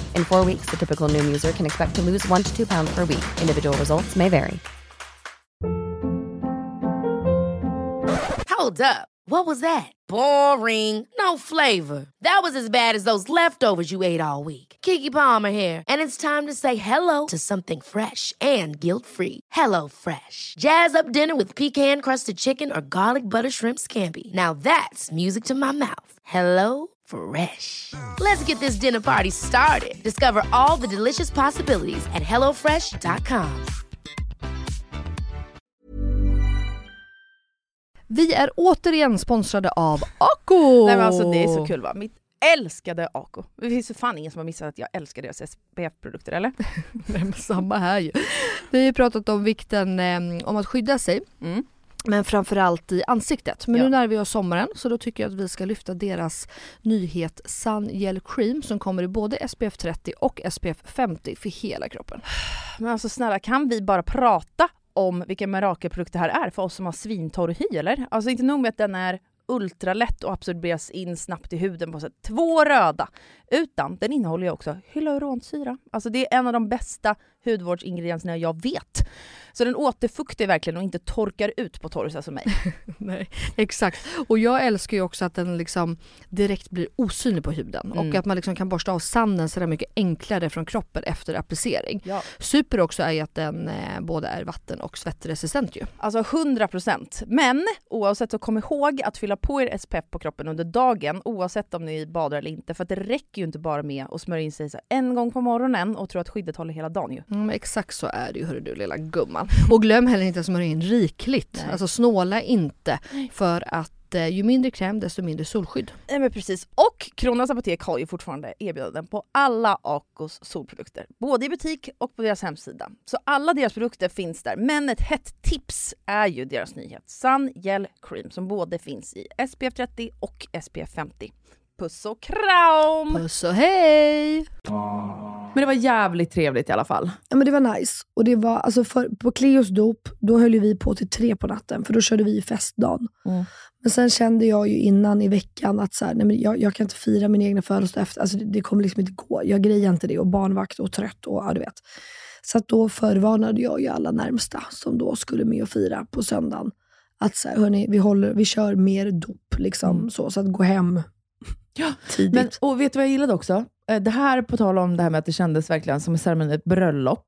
In four weeks, the typical Noom user can expect to lose one to two pounds per week. Individual results may vary. Hold up. What was that? Boring. No flavor. That was as bad as those leftovers you ate all week. Kiki Palmer here, and it's time to say hello to something fresh and guilt-free. Hello Fresh. Jazz up dinner with pecan-crusted chicken or garlic butter shrimp scampi. Now that's music to my mouth. Hello Fresh. Let's get this dinner party started. Discover all the delicious possibilities at hellofresh.com. Vi är återigen sponsrade av Ako! Nej men alltså det är så kul va. Mitt älskade Ako. Det finns för fan ingen som har missat att jag älskar deras SPF-produkter eller? Nej, men samma här ju. Vi har ju pratat om vikten eh, om att skydda sig. Mm. Men framförallt i ansiktet. Men Ja. nu närmar vi oss sommaren så då tycker jag att vi ska lyfta deras nyhet Sun Gel Cream som kommer i både SPF 30 och SPF 50 för hela kroppen. Men alltså snälla kan vi bara prata om vilken mirakelprodukt det här är för oss som har svintorr hy eller? Alltså inte nog med att den är ultralätt och absorberas in snabbt i huden på sätt. Två röda. Utan den innehåller ju också hyaluronsyra. Alltså det är en av de bästa hudvårdsingredienserna jag vet. Så den återfuktar verkligen och inte torkar ut på torrisa som mig. Nej, exakt. Och jag älskar ju också att den liksom direkt blir osynlig på huden Mm. och att man liksom kan borsta av sanden sådär mycket enklare från kroppen efter applicering. Ja. Super också är ju att den eh, både är vatten och svettresistent ju. Alltså 100%. Men oavsett så kom ihåg att fylla på er SPF på kroppen under dagen oavsett om ni badar eller inte. För att det räcker ju inte bara med att smörja in sig en gång på morgonen och tro att skyddet håller hela dagen ju. Mm, exakt så är det ju hörru du lilla gumman. Och glöm heller inte att smörja in rikligt. Nej. Alltså snåla inte för att eh, ju mindre kräm desto mindre solskydd. Nej men precis. Och Kronans Apotek har ju fortfarande erbjudanden på alla Acos solprodukter. Både i butik och på deras hemsida. Så alla deras produkter finns där. Men ett hett tips är ju deras nyhet Sun Gel Cream som både finns i SPF 30 och SPF 50. Puss och kram! Puss och hej! Men det var jävligt trevligt i alla fall. Ja men det var nice. Och det var, alltså för, på Cleos dop, då höll ju vi på till tre på natten, för då körde vi festdagen. Mm. Men sen kände jag ju innan i veckan att så här, nej men jag, jag kan inte fira min egna födelsedag efter, alltså det, det kommer liksom inte gå. Jag grejar inte det och barnvakt och trött och ja du vet. Så att då förvarnade jag ju alla närmsta som då skulle med och fira på söndagen. Att så här, hörni, vi, håller, vi kör mer dop liksom, så, så att gå hem tidigt. Men, och vet du vad jag gillade också? eh, det här på tal om det här med att det kändes verkligen som en ceremoni, ett bröllop.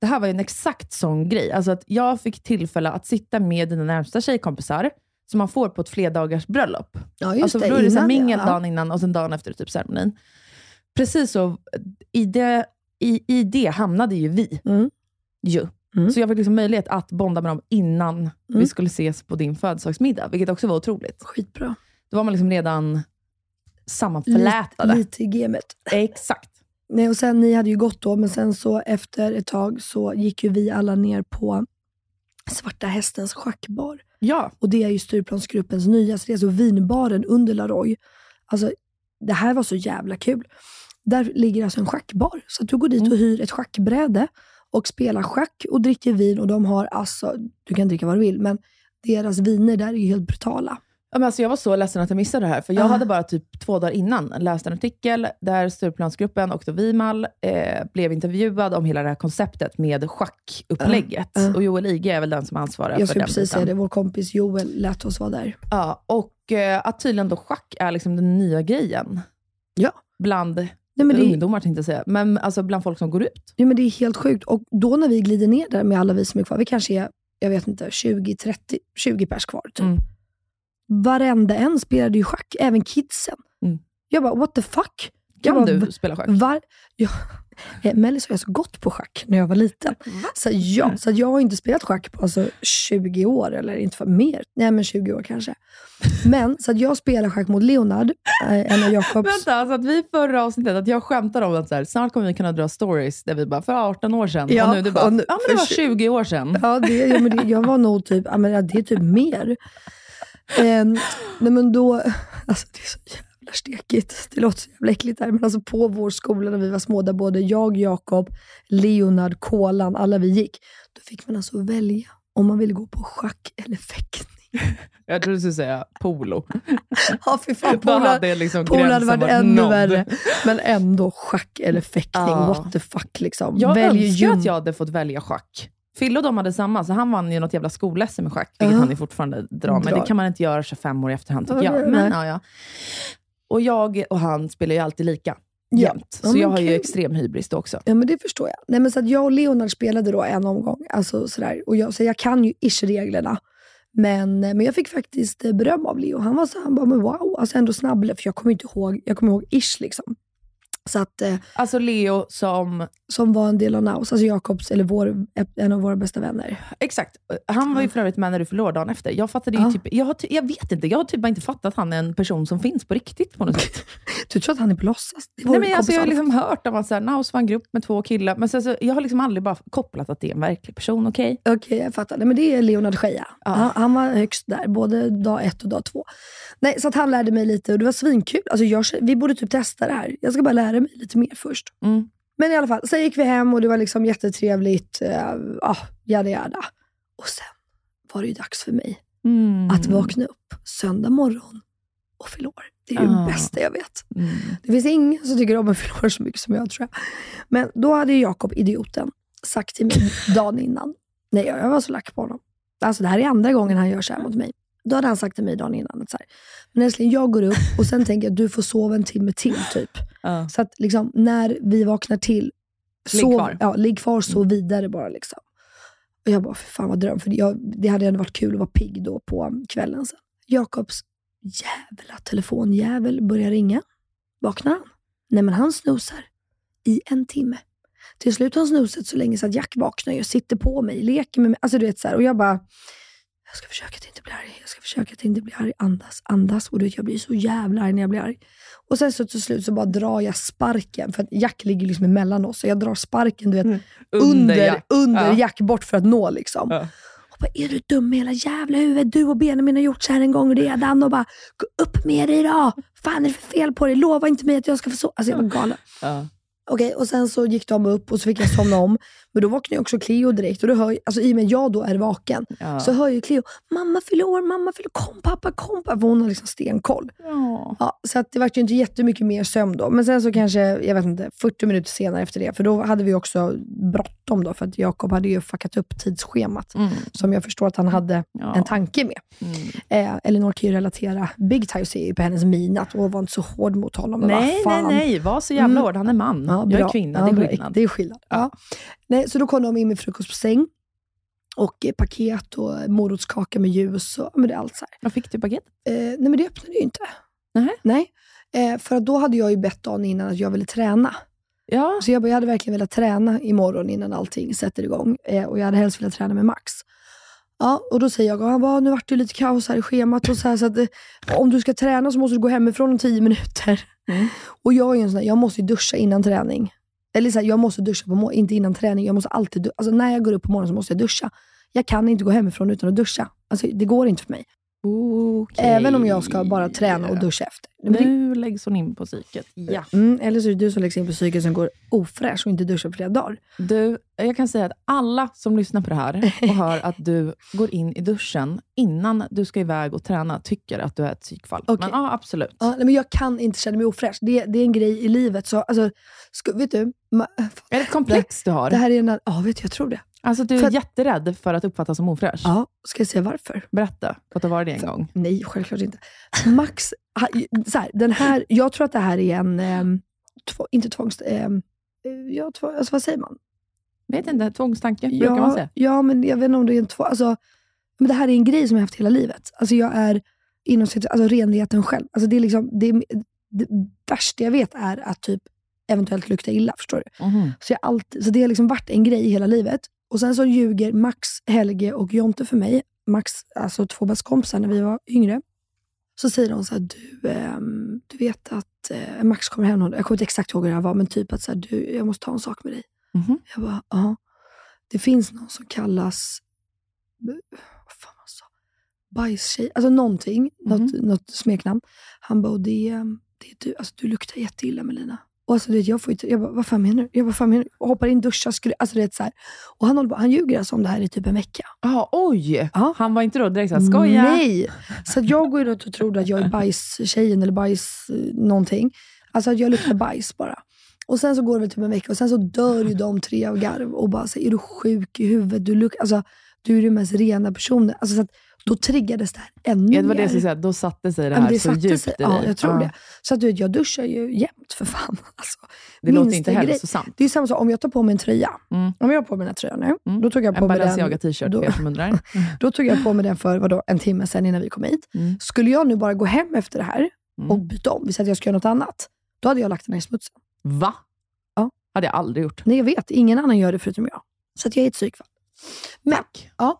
Det här var ju en exakt sån grej. Alltså att jag fick tillfälle att sitta med dina närmsta tjejkompisar, som man får på ett flerdagars bröllop. Ja, just alltså, det. Då är det så mingel ja. dagen innan och sen dagen efter typ ceremonin. Precis så, i det, i, i det hamnade ju vi. Mm. Ju. Mm. Så jag fick liksom möjlighet att bonda med dem innan vi Mm. skulle ses på din födelsedagsmiddag, vilket också var otroligt. Skitbra. Då var man liksom redan sammanflätade. Lite, i gamet. Exakt. Nej, och sen, ni hade ju gått då, men sen så efter ett tag så gick ju vi alla ner på Svarta Hästens schackbar. Ja. Och det är ju Stureplansgruppens nya, så det är alltså vinbaren under Laroy. Alltså, det här var så jävla kul. Där ligger alltså en schackbar. Så du går dit Mm. och hyr ett schackbräde och spelar schack och dricker vin. Och de har alltså, du kan dricka vad du vill, men deras viner där är ju helt brutala. Men alltså jag var så ledsen att jag missade det här, för jag Ah. hade bara typ två dagar innan läst en artikel där Stureplansgruppen och då Vimal eh, blev intervjuad om hela det här konceptet med schackupplägget. Ah, ah. Och Joel Ige är väl den som ansvarar Jag för skulle den precis säga biten. det, vår kompis Joel lät oss vara där. Ja, och eh, att tydligen då schack är liksom den nya grejen. Ja. Bland Nej, men det, ungdomar tänkte jag säga, men alltså bland folk som går ut. Ja, men det är helt sjukt. Och då när vi glider ner där med alla vi som är kvar, vi kanske är, jag vet inte, 20, 30, 20 pers kvar. Typ. Mm. Varenda en spelade ju schack, även kidsen. Mm. Jag bara, what the fuck? Kan bara, du spela schack? Var, ja, eh, Mellis har jag så gått på schack när jag var liten. Så ja, så jag har inte spelat schack på alltså 20 år, eller inte för mer. Nej men 20 år kanske. Men så att jag spelar schack mot Leonard, eh, en av Jakobs... Vänta, alltså att vi förra avsnittet, att jag skämtade om att så här, snart kommer vi kunna dra stories där vi bara, för 18 år sedan. Ja, och nu du bara, ja men det var för 20 år sedan. Ja, det, ja, men det, jag var nog typ, ja, men det är typ mer. Ehm, nej men då, alltså det är så jävla stekigt. Det låter så jävla äckligt här, men alltså på vår skola när vi var små, där både jag, Jakob, Leonard, Kolan, alla vi gick, då fick man alltså välja om man ville gå på schack eller fäktning. Jag trodde du skulle säga polo. Ja, fy fan. Polar, hade liksom Polar hade varit ännu nådd. värre. Men ändå schack eller fäktning. Ja. What the fuck liksom. Jag Välj önskar gym. att jag hade fått välja schack. Fille och de hade samma, så han vann ju något jävla skol-SM i schack, vilket han ju fortfarande drar. Men det kan man inte göra 25 år i efterhand tycker Ja, jag. Men, ja, ja. Och jag och han spelar ju alltid lika Ja. jämt. Så jag har ju kul. extrem hybris då också. Ja men det förstår jag. Nej, men så att jag och Leonard spelade då en omgång. Alltså, sådär. Och jag, så jag kan ju ish-reglerna. Men, men jag fick faktiskt eh, beröm av Leo. Han var så han bara, men wow, alltså ändå snabb. För jag kommer inte ihåg, jag kommer ihåg ish liksom. Så att, eh, Alltså Leo som, som var en del av Naus, alltså Jakobs, eller vår, en av våra bästa vänner. exakt. Han var ju för övrigt med när du förlorade dagen efter. Jag fattade ju typ, jag, har jag vet inte, jag har typ bara inte fattat att han är en person som finns på riktigt på något sätt. Du tror att han är på låtsas? Är Nej, men alltså, jag har liksom hört om att så här, var en grupp med två killar, men så, jag har liksom aldrig bara kopplat att det är en verklig person, okej? Okej, jag fattar. Nej, men det är Leonard Scheja. Ja. Han, han var högst där, både dag ett och dag två. Nej, så att han lärde mig lite och det var svinkul. Alltså jag, vi borde typ testa det här. Jag ska bara lära mig lite mer först. Mm. Men i alla fall, sen gick vi hem och det var liksom jättetrevligt. Uh, ah, jada jada. Och sen var det ju dags för mig Mm. att vakna upp söndag morgon och fylla år. Det är ju Ah. det bästa jag vet. Mm. Det finns ingen som tycker om att fylla år så mycket som jag tror jag. Men då hade Jakob, idioten, sagt till mig dagen innan. Nej, jag var så lack på honom. Alltså det här är andra gången han gör så här mot mig. Då hade han sagt till mig dagen innan att så här, men älskling jag går upp och sen tänker jag att du får sova en timme till typ. Ja. Så att liksom, när vi vaknar till, Ligg sov, kvar. Ja, ligg kvar, sov vidare bara. Liksom. Och jag bara, för fan vad dröm. För jag, det hade ändå varit kul att vara pigg då på kvällen sen. Jakobs jävla telefonjävel börjar ringa. Vaknar han? Nej men han snosar i en timme. Till slut har han snosat så länge så att Jack vaknar och sitter på mig, leker med mig. Alltså du vet så här, och jag bara, jag ska försöka att inte bli arg. Jag ska försöka att inte bli arg. Andas, andas. Och du vet, jag blir så jävla arg när jag blir arg. Och sen så till slut så bara drar jag sparken, för att Jack ligger liksom emellan oss. Så jag drar sparken du vet, under, under, Jack. Ja. Jack bort för att nå. liksom. Ja. Och bara, är du dum i hela jävla huvudet? Du och Benjamin har gjort så här en gång redan. Och bara, gå upp med dig då. fan är det för fel på dig? Lova inte mig att jag ska få sova. Alltså jag var galen. Ja. Okej, och sen så gick de upp och så fick jag somna om. Men då vaknar ju också Cleo direkt och då hör, alltså, i och med att jag då är vaken Ja. så hör ju Cleo mamma fyller år, mamma fyller kom pappa, kom pappa. För hon har liksom stenkoll. Ja. Ja, så att det var ju inte jättemycket mer sömn då. Men sen så kanske, jag vet inte, 40 minuter senare efter det, för då hade vi också bråttom då, för att Jakob hade ju fuckat upp tidsschemat. Mm. Som jag förstår att han hade Ja. en tanke med. Mm. Eh, Elinor kan ju relatera big time, ser ju på hennes min att åh, var inte så hård mot honom. Nej, nej, nej. Var så jävla Mm. hård. Han är man. Ja, jag är kvinna. Det är skillnad. Det är skillnad. Ja. Nej, så då kom de in med frukost på säng. Och eh, paket och morotskaka med ljus och men det allt så här. Vad fick du i paketet? Eh, nej men det öppnade ju inte. Nähä. Nej. Eh, för då hade jag ju bett dagen innan att jag ville träna. Ja. Så jag, bara, jag hade verkligen velat träna imorgon innan allting sätter igång. Eh, och jag hade helst velat träna med Max. Ja, och då säger jag, han bara, nu vart det lite kaos här i schemat. Och så här, så att, eh, om du ska träna så måste du gå hemifrån om tio minuter. Mm. Och jag är en sån där, jag måste ju duscha innan träning. Eller så här, jag måste duscha på morgonen, inte innan träning. Jag måste alltid, alltså när jag går upp på morgonen så måste jag duscha. Jag kan inte gå hemifrån utan att duscha. Alltså, det går inte för mig. Okej. Även om jag ska bara träna och duscha efter. Men det- Nu läggs hon in på psyket. Ja. Mm, eller så är det du som lägger in på psyket som går ofräsch och inte duschar på flera dagar. Du, jag kan säga att alla som lyssnar på det här och hör att du går in i duschen innan du ska iväg och träna tycker att du är ett psykfall. Okej. Men ja, absolut. Ja, men jag kan inte känna mig ofräsch. Det, det är en grej i livet. Så, alltså, ska, vet du, ma, Är det ett komplex du har? det här är en... Ja, vet du, jag tror det. Alltså du är För jätterädd för att uppfattas som ofräsch? Ja, ska jag säga varför? Berätta, för att det var det en gång. Nej, självklart inte. Max, så här, den här, jag tror att det här är en, ehm, två, inte tvångs... ehm, eh, ja, två, alltså, vad säger man? Vet inte, tvångstanke brukar man Ja, säga. ja, men jag vet inte om det är en två... Alltså, men det här är en grej som jag har haft hela livet. Alltså jag är inom alltså renligheten själv. Alltså det, är liksom, det, det värsta jag vet är att typ eventuellt lukta illa. Förstår du? Mhm. Så, jag alltid, så det har liksom varit en grej hela livet. Och Sen så ljuger Max, Helge och Jonte för mig. Max, alltså två bästa kompisar när vi var yngre. Så säger de så här, du, ehm, du vet att eh, Max kommer hem, någon- jag kommer inte exakt ihåg hur det här var, men typ att så här, du, jag måste ta en sak med dig. Mhm. Jag bara, ja. Det finns någon som kallas, vad fan man sa, bajstjej, alltså någonting, något, något smeknamn. Han bara, och det, är- det är du, alltså du luktar jätteilla Melina. Och alltså, vet, jag, får inte, jag bara, vad fan menar du? Jag bara, fan menar du? Hoppar in, duschar, skulle, alltså, vet, så här. Och han, håller på, han ljuger alltså om det här i typ en vecka. Ah, oj! Ja. Han var inte då direkt såhär, skoja? Nej! Så jag går ju runt och tror att jag är bajstjejen eller bajs eh, någonting. Alltså att jag luktar bajs bara. Och sen så går det väl typ en vecka och sen så dör ju de tre av garv och bara säger är du sjuk i huvudet? Du, luk- alltså, du är den mest rena personen. Alltså, så att, då triggades det här ännu Ja, det var det jag mer. skulle säga, då satte sig det Ja, här det så djupt sig. i Ja, dig. jag tror Ja. det. Så att du vet, jag duschar ju jämt för fan. Alltså, Det låter inte hälsosamt. Det är samma sak om jag tar på mig en tröja. Mm. Om jag har på mig den här tröjan nu, Mm. då tog jag på En. Balenciaga t-shirt då- för er som undrar. Då tog jag på mig den för vadå, en timme sedan innan vi kom hit. Mm. Skulle jag nu bara gå hem efter det här Mm. och byta om, vi säger att jag ska göra något annat, då hade jag lagt den här i smutsen. Va? Ja. hade jag aldrig gjort. Nej, jag vet. Ingen annan gör det förutom jag. Så att jag är ett psykfall. Men, ja.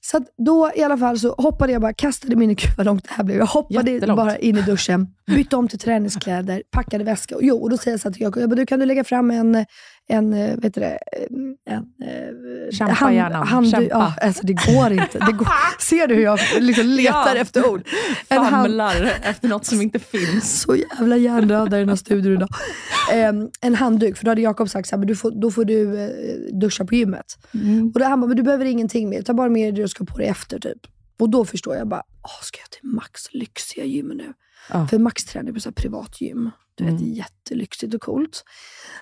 Så då i alla fall så hoppade jag bara, kastade mig in i, gud vad långt det här blev. Jag hoppade bara in i duschen, bytte om till träningskläder, packade väska. Och, jo, och då säger jag så här till Jakob, du kan du lägga fram en, en eh, vet du det, en, eh, Kämpa hjärnan, hand, kämpa. Ja, alltså det går inte. Det går, ser du hur jag liksom letar Ja. efter ord? En hand- Famlar efter något som inte finns. så jävla hjärndöda i den här studion idag. Ehm, en handduk, för då hade Jakob sagt så här, men du får, då får du eh, duscha på gymmet. Mm. Och då han bara, men du behöver ingenting mer, ta bara med dig det du ska på dig efter typ. Och då förstår jag bara, Åh, ska jag till Max lyxiga gym nu? Ja. För Max tränar på så privat gym. Du vet, Mm. jättelyxigt och coolt.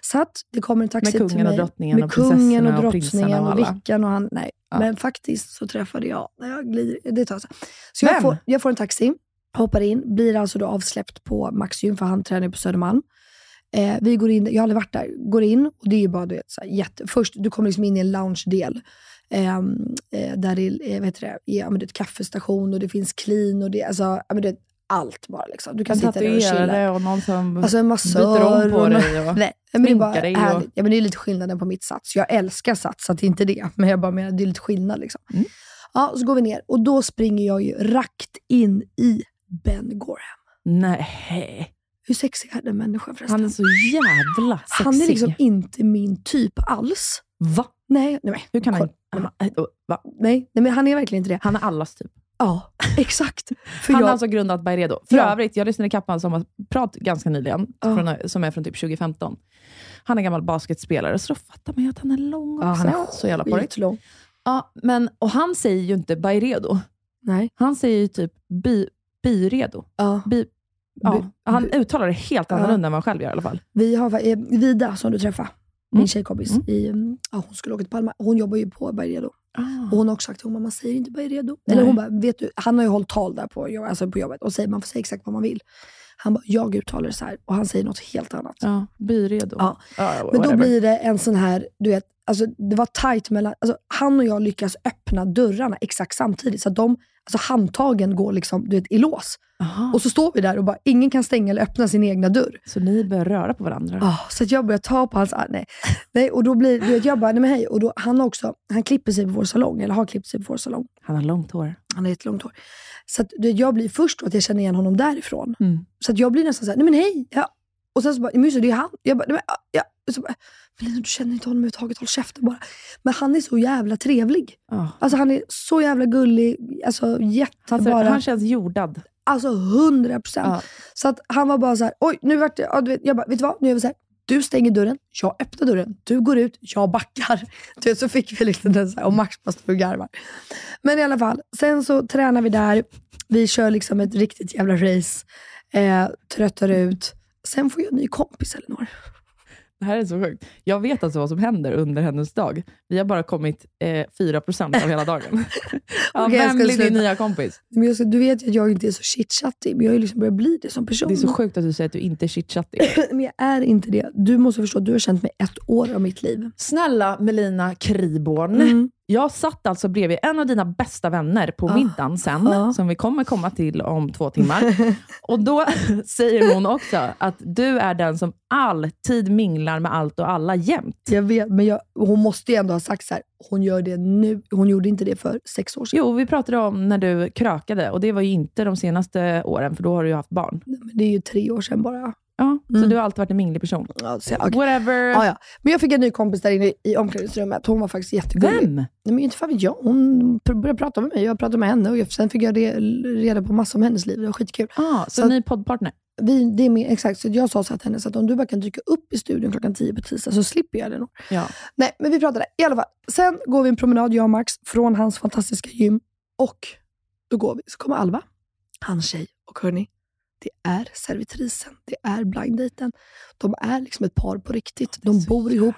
Så att det kommer en taxi Med kungen till och mig. drottningen och kungen och drottningen och och. Vickan och han. Nej, Ja. men faktiskt så träffade jag, när jag glider, det tar sig. Så jag får, jag får en taxi, hoppar in, blir alltså då avsläppt på Max gym, för han tränar på Södermalm. Eh, vi går in, jag har aldrig varit där, går in och det är ju bara du vet, så här, jätte, först du kommer liksom in i en lounge-del. ehm, eh, där det är, eh, vet du det, ja, men det är ett kaffestation och det finns clean och det, alltså, ja, men det är allt bara. Liksom. Du kan sitta där och chilla. Och någon som Alltså en massör. byter om på dig. Och... Nej, men det är bara dig och-. Ja, men det är lite skillnaden på mitt sats. Jag älskar sats, så det är inte det. Men jag bara menar, det är lite skillnad. Liksom. Mm. Ja, så går vi ner och då springer jag ju rakt in i Ben Gorham. Nej, Hur sexig är den människan förresten? han är så jävla sexig. Han är liksom inte min typ alls. Va? Nej, nej, men, Hur kan han... kolla. han- Va? nej, nej, men han är verkligen inte det. Han är allas typ. Ja, exakt. För han jag, har alltså grundat Byredo. För Ja. övrigt, jag lyssnade på en sommarprat ganska nyligen, Ja. från, som är från typ 2015. Han är gammal basketspelare, så då fattar man ju att han är lång också. ja, han är så jävla porrig. skitlång. Ja, men, och han säger ju inte Byredo. Nej. Han säger ju typ bi, Byredo. Ja. Bi, ja. Han uttalar det helt Ja. annorlunda än vad han själv gör i alla fall. Vi har eh, Vida som du träffade, min Mm. tjejkompis. Mm. I, mm, ja, hon skulle åka till Palma. Hon jobbar ju på Byredo. Ah. Och hon har också sagt till hon, man säger inte. Nej. Eller hon bara, vet du, han har ju hållit tal där på, jobb- alltså på jobbet och säger man får säga exakt vad man vill. Han bara, jag uttalar det så här och han säger något helt annat. Ja, Byredo. Ja. Ja, Men då blir det en sån här, du vet, alltså det var tight mellan, alltså han och jag lyckas öppna dörrarna exakt samtidigt. Så de, alltså handtagen går liksom, du vet, i lås. Aha. Och så står vi där och bara, ingen kan stänga eller öppna sin egna dörr. Så ni börjar röra på varandra? Ah, så att jag börjar ta på hans arm. Nej. nej, och då blir du vet, jag bara, nej men hej. Och då, han, också, han klipper sig på vår salong, eller har klippt sig på vår salong. Han har långt hår. Han har jättelångt hår. Så att, du vet, jag blir först då att jag känner igen honom därifrån. Mm. Så att jag blir nästan såhär, nej men hej. Ja. Och sen så bara, men just det, är han. Jag bara, men, ja, så bara, men du känner inte honom överhuvudtaget, håll käften bara. Men han är så jävla trevlig. Ah. Alltså han är så jävla gullig, alltså jättebara. han känns jordad. Alltså 100 procent. Ja. Så att han var bara så här, oj, nu vart det, ja, du vet, jag bara, vet du vad? Nu är vi så här, du stänger dörren, jag öppnar dörren, du går ut, jag backar. Du vet, så fick vi lite den så här, och Max bara står och garvar. Men i alla fall, sen så tränar vi där, vi kör liksom ett riktigt jävla race, eh, tröttar ut. Sen får jag en ny kompis, Elinor. Det här är så sjukt. Jag vet alltså vad som händer under hennes dag. Vi har bara kommit eh, 4% av hela dagen. ja, jag vem blir din nya kompis? Men jag ska, du vet ju att jag inte är så chitchattig, men jag har liksom börjat bli det som person. Det är så sjukt att du säger att du inte är chitchattig. men jag är inte det. Du måste förstå, du har känt mig ett år av mitt liv. Snälla Melina Kriborn. Mm. Jag satt alltså bredvid en av dina bästa vänner på Ah. middagen sen, Ah. som vi kommer komma till om två timmar. och då säger hon också att du är den som alltid minglar med allt och alla jämt. Jag vet, men jag, hon måste ju ändå ha sagt så här. hon gör det nu. Hon gjorde inte det för sex år sedan. Jo, vi pratade om när du krökade och det var ju inte de senaste åren, för då har du ju haft barn. Men det är ju tre år sedan bara. Ja, så Mm. du har alltid varit en minglig person. Ja, så, okej. Whatever. ja, ja. Men jag fick en ny kompis där inne i omklädningsrummet. Hon var faktiskt jättegullig. Vem? Nej, men inte fan vet jag. Hon började prata med mig, jag pratade med henne och sen fick jag re, reda på massor om hennes liv. Det var skitkul. Ah, så, Så- ny poddpartner? Vi, det är mer, exakt, så jag sa så till henne, så att om du bara kan dyka upp i studion klockan tio på tisdag så slipper jag det nog. Ja. Nej, men vi pratade. I alla fall. Sen går vi en promenad, jag och Max, från hans fantastiska gym. Och då går vi, så kommer Alva, hans tjej. Och hörni, det är servitrisen, det är blinddejten. De är liksom ett par på riktigt. De bor ihop.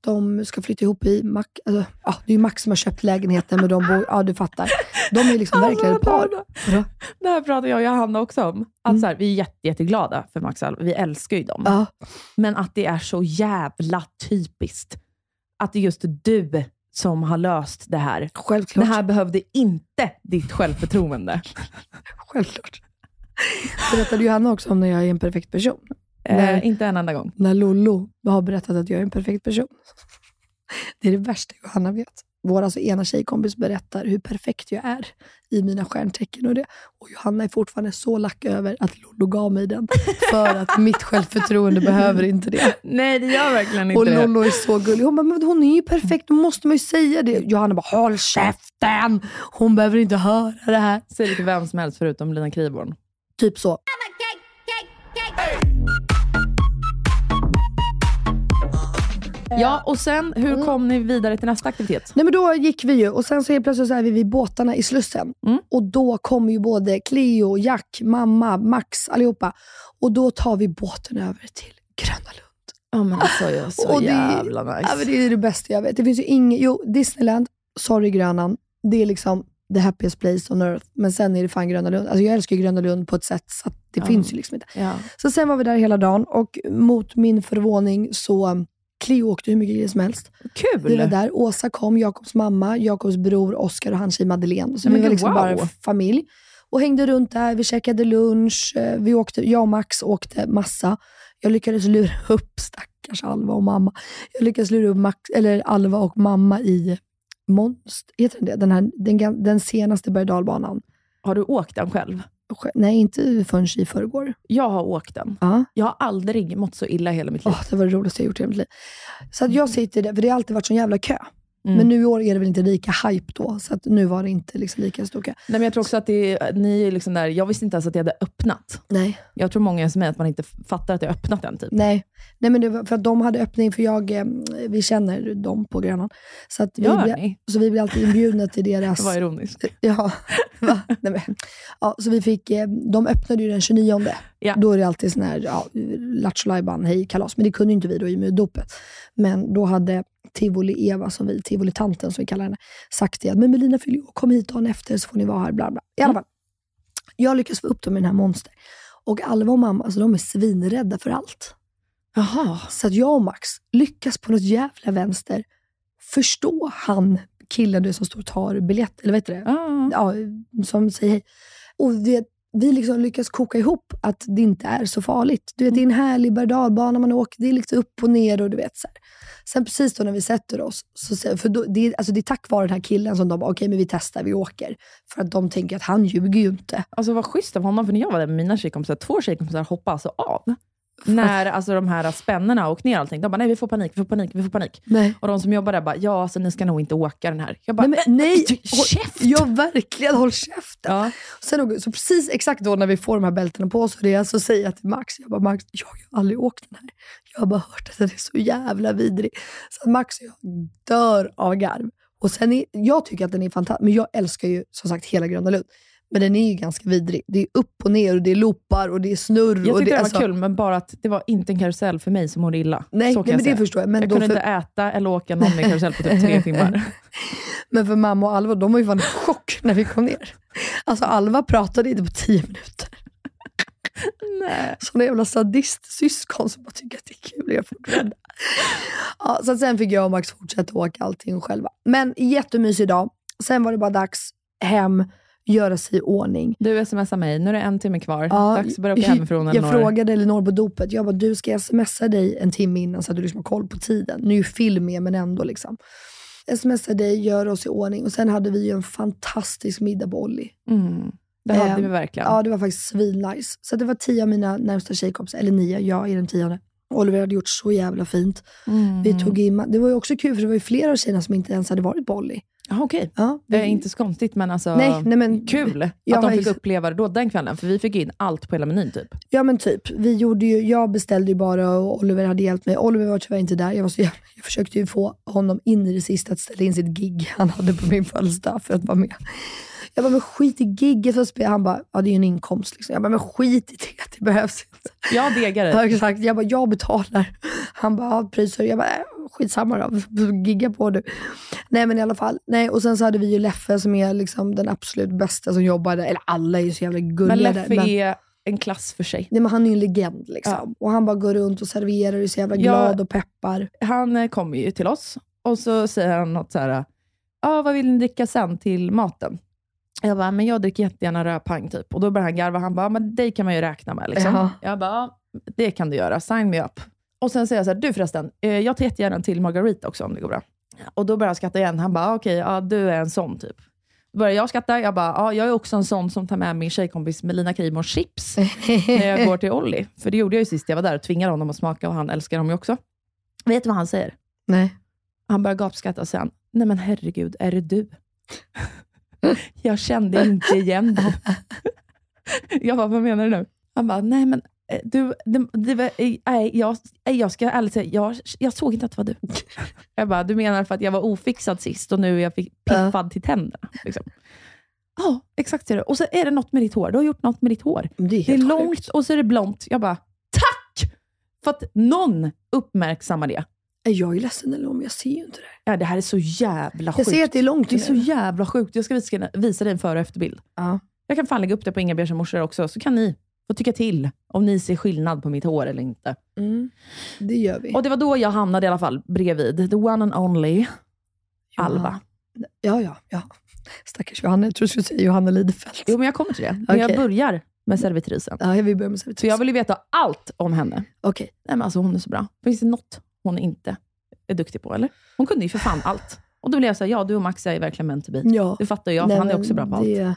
De ska flytta ihop i Max. Alltså, ja, det är ju Max som har köpt lägenheten, men de bor, ja du fattar. De är liksom verkligen ett par. Vadå? Det här pratar jag och Johanna också om. Att Mm. så här, vi är jätte, jätteglada för Max. Vi älskar ju dem. Ja. Men att det är så jävla typiskt. Att det är just du som har löst det här. Självklart. Det här behövde inte ditt självförtroende. Självklart. Berättade Johanna också om när jag är en perfekt person? Eh, inte en enda gång. när Lollo har berättat att jag är en perfekt person. Det är det värsta Johanna vet. Vår alltså ena tjejkompis berättar hur perfekt jag är i mina stjärntecken och det. Och Johanna är fortfarande så lack över att Lollo gav mig den. För att mitt självförtroende behöver inte det. Nej, det gör verkligen inte Och det. Lollo är så gullig. Hon bara, men hon är ju perfekt, då måste man ju säga det. Johanna bara, håll käften! Hon behöver inte höra det här. Säg det till vem som helst förutom Lina Kriborn. Typ så. Ja, och sen, hur kom ni vidare till nästa aktivitet? Nej men då gick vi ju och sen så helt plötsligt så är vi vid båtarna i Slussen. Mm. Och då kommer ju både Cleo, Jack, mamma, Max, allihopa. Och då tar vi båten över till Gröna Lund. Ja, men alltså, jag är så Och det- jävla nice. Ja, men det är det bästa jag vet. Det finns ju inget, jo Disneyland, sorry Grönan, det är liksom the happiest place on earth. Men sen är det fan Gröna Lund. Alltså jag älskar Gröna Lund på ett sätt så att det Ja. finns ju liksom inte. ja. Så sen var vi där hela dagen och mot min förvåning så um, Cleo åkte hur mycket grejer som helst. Kul! Vi var där. Åsa kom, Jakobs mamma, Jakobs bror, Oskar och hans tjej Madeleine. Så Men vi var liksom wow. bara familj. Och hängde runt där, vi käkade lunch, eh, vi åkte, jag och Max åkte massa. Jag lyckades lura upp stackars Alva och mamma. Jag lyckades lura upp Max, eller Alva och mamma i Monst, heter den det? Den, här, den, den senaste berg dalbanan. Har du åkt den själv? Sj- Nej, inte förrän i förrgår. Jag har åkt den. Ja. Jag har aldrig mått så illa i hela mitt liv. Åh, det var det roligaste jag gjort i hela mitt liv. Så att jag sitter där, för det har alltid varit sån jävla kö. Mm. Men nu i år är det väl inte lika hype då, så att nu var det inte liksom lika stor kö. Nej, men jag tror också att det ni är liksom där, jag visste inte ens att det hade öppnat. Nej. Jag tror många som mig, att man inte fattar att det har öppnat än. Typ. Nej, Nej men det var för att de hade öppning, för jag, eh, vi känner dem på Grönan. Så, att vi Gör blir, så vi blir alltid inbjudna till deras... Det var ironiskt. Ja, va? Nej, men, ja, så vi fick, eh, de öppnade ju den 29. Ja. Då är det alltid sån här ja, lattjo hej kalas. Men det kunde inte vi då i och med dopet. Men då hade Tivoli-Eva, som vi, Tivoli-tanten som vi kallar henne, sagt det att men Melina fyller kom hit dagen efter så får ni vara här. Bla, bla. I alla fall, jag lyckas få upp dem i den här monster. Och Alva och mamma, alltså, de är svinrädda för allt. Jaha. Så att jag och Max lyckas på något jävla vänster förstå han, killen du som står och tar biljett, eller vet du det? Ah. Ja, som säger hej. Och det, vi liksom lyckas koka ihop att det inte är så farligt. Du vet, det är en härlig berg man åker, det är liksom upp och ner och du vet så här. Sen precis då när vi sätter oss, så, för då, det, är, alltså det är tack vare den här killen som de bara, okej men vi testar, vi åker. För att de tänker att han ljuger ju inte. Alltså vad schysst av honom, för när jag var där med mina tjejkompisar, två tjejkompisar hoppade alltså av. När alltså, de här spännerna åkte ner och allting. De bara, nej vi får panik, vi får panik, vi får panik. Nej. Och de som jobbar där bara, ja alltså ni ska nog inte åka den här. Jag bara, Nej, men, nej "Äh, håll- käft! Ja, verkligen. Håll käften. Ja. Sen, så precis exakt då när vi får de här bältena på oss, och det, så säger jag till Max, jag bara, Max, jag har aldrig åkt den här. Jag har bara hört att den är så jävla vidrig. Så Max och jag dör av garv. Och sen är, jag tycker att den är fantastisk, men jag älskar ju som sagt hela Gröna Lund. Men den är ju ganska vidrig. Det är upp och ner och det är loopar och det är snurr. Jag och tyckte det, alltså- var kul, men bara att det var inte en karusell för mig som mådde illa. Nej, nej men det förstår jag. Men jag då kunde för, inte äta eller åka någon karusell på typ tre timmar. Men för mamma och Alva, de var ju fan i chock när vi kom ner. Alltså Alva pratade inte på tio minuter. Nej. Såna jävla sadistsyskon som bara tycker att det är kul. Jag är fortfarande. Ja, så att sen fick jag och Max fortsätta åka allting själva. Men jättemysig dag. Sen var det bara dags hem, göra sig i ordning. Du smsar mig, nu är det en timme kvar. Ja, Dags att börja åka hemifrån. Jag frågade Elinor på dopet, jag bara, du ska jag smsa dig en timme innan så att du liksom har koll på tiden. Nu är ju film med, men ändå. liksom. smsar dig, gör oss i ordning och sen hade vi ju en fantastisk middag på Olli. Mm. Det hade Eh, vi verkligen. Ja, det var faktiskt svinnice. Så det var tio av mina närmsta tjejkompisar, eller nio, jag är den tionde. Oliver hade gjort så jävla fint. Mm. Vi tog in, det var ju också kul för det var ju flera av tjejerna som inte ens hade varit på Olli. Ah, Okej. Ja, Det är vi- inte så konstigt, men alltså Nej, nej, men- kul Jag att de fick uppleva det då den kvällen. För vi fick in allt på hela menyn typ. Ja men typ. Vi gjorde ju, jag beställde ju bara och Oliver hade hjälpt mig. Oliver var tyvärr inte där. Jag, var så jävla, jag försökte ju få honom in i det sista att ställa in sitt gig han hade på min födelsedag för att vara med. Jag bara, men skit i gigget. Han bara, ja det är ju en inkomst. Liksom. Jag bara, men skit i det. Det behövs inte. Jag degar Ja, dig. exakt. Jag bara, jag betalar. Han bara, ja, priser. Jag bara, äh, skitsamma då. Gigga på du. Nej men i alla fall. Nej, och sen så hade vi ju Leffe som är liksom den absolut bästa som jobbade. Eller alla är ju så jävla gulliga Men där, Leffe är en klass för sig. Nej, men han är ju en legend. Liksom. Ja. Och han bara går runt och serverar och är så jävla Ja. glad och peppar. Han eh, kommer ju till oss och så säger han något så här, ah, vad vill ni dricka sen till maten? Jag bara, men jag dricker jättegärna rödpang typ. Och då börjar han garva. Han bara, men dig kan man ju räkna med. Liksom. Ja. Jag bara, "Ja, det kan du göra. Sign me up. Och sen säger jag så här, du förresten, eh, jag tar jättegärna till Margarita också om det går bra. Och då börjar han skratta igen. Han bara, okej, ja, du är en sån typ. Då börjar jag skratta. Jag bara, ja, jag är också en sån som tar med min tjejkompis Melina Krimo chips när jag går till Olli. För det gjorde jag ju sist jag var där och tvingade honom att smaka och han älskar dem ju också. Vet du vad han säger? Nej. Han börjar gapskratta och säger, nej men herregud, är det du? Jag kände inte igen dig. jag bara, vad menar du nu? Han bara, nej men eh, du, det, det var, eh, nej, jag, jag ska ärligt säga, jag, jag såg inte att det var du. jag bara, du menar för att jag var ofixad sist och nu är jag piffad till tänderna? Liksom. Ja, exakt ser du. Och så är det något med ditt hår. Du har gjort något med ditt hår. Det är, Det är långt och så är det blont. Jag bara, tack! För att någon uppmärksammar det. Jag är ledsen eller om jag ser ju inte det. Ja, det här är så jävla Jag sjukt. ser att det är långt. Det är så jävla sjukt. Jag ska visa, visa dig en före och efterbild. Ja. Jag kan fan lägga upp det på Inga Bjärsson morsor också, så kan ni få tycka till om ni ser skillnad på mitt hår eller inte. Mm. Det gör vi. Och Det var då jag hamnade i alla fall bredvid the one and only Alva. Ja, ja, ja. Stackars Johanna. Jag tror du skulle säga Johanna Lidefelt. Jo, men jag kommer till det. Men jag Okej. börjar med servitrisen. Ja, vi börjar med För servitris. jag vill ju veta allt om henne. Okej. Nej, men alltså, hon är så bra. Finns det något hon inte är duktig på? eller? Hon kunde ju för fan allt. Och då blev jag så här, ja du och Max är verkligen meant to be. Ja. Det fattar jag, för Nej, han är också bra på allt. det-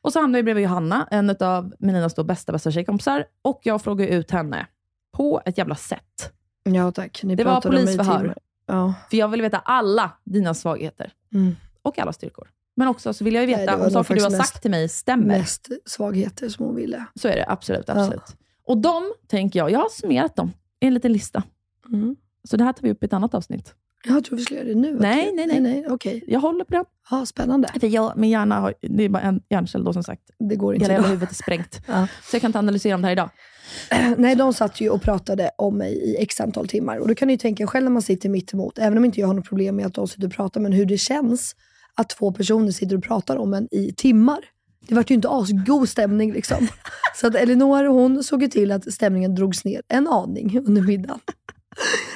Och så hamnade jag bredvid Johanna, en av Melinas då bästa, bästa tjejkompisar. Och jag frågade ut henne på ett jävla sätt. Ja, tack. Ni Det var polisförhör. Ja. För jag vill veta alla dina svagheter. Mm. Och alla styrkor. Men också så vill jag ju Nej, veta var om saker du har faktiskt sagt till mig stämmer. Mest svagheter som hon ville. Så är det absolut. Ja. absolut. Och de tänker jag, jag har summerat dem i en liten lista. Mm. Så det här tar vi upp i ett annat avsnitt. Jag tror vi skulle göra det nu. Nej, nej, nej. nej. Okej. Jag håller på den. Ja, spännande. För jag, min hjärna har, det är bara en hjärncell då som sagt. Det går inte Hela huvudet är sprängt. Ja. Så jag kan inte analysera om det här idag. Nej, de satt ju och pratade om mig i x antal timmar. Och då kan ni tänka själv när man sitter mitt emot, även om inte jag har något problem med att de sitter och pratar, men hur det känns att två personer sitter och pratar om en i timmar. Det vart ju inte asgod stämning liksom. Så att Elinor hon såg ju till att stämningen drogs ner en aning under middagen.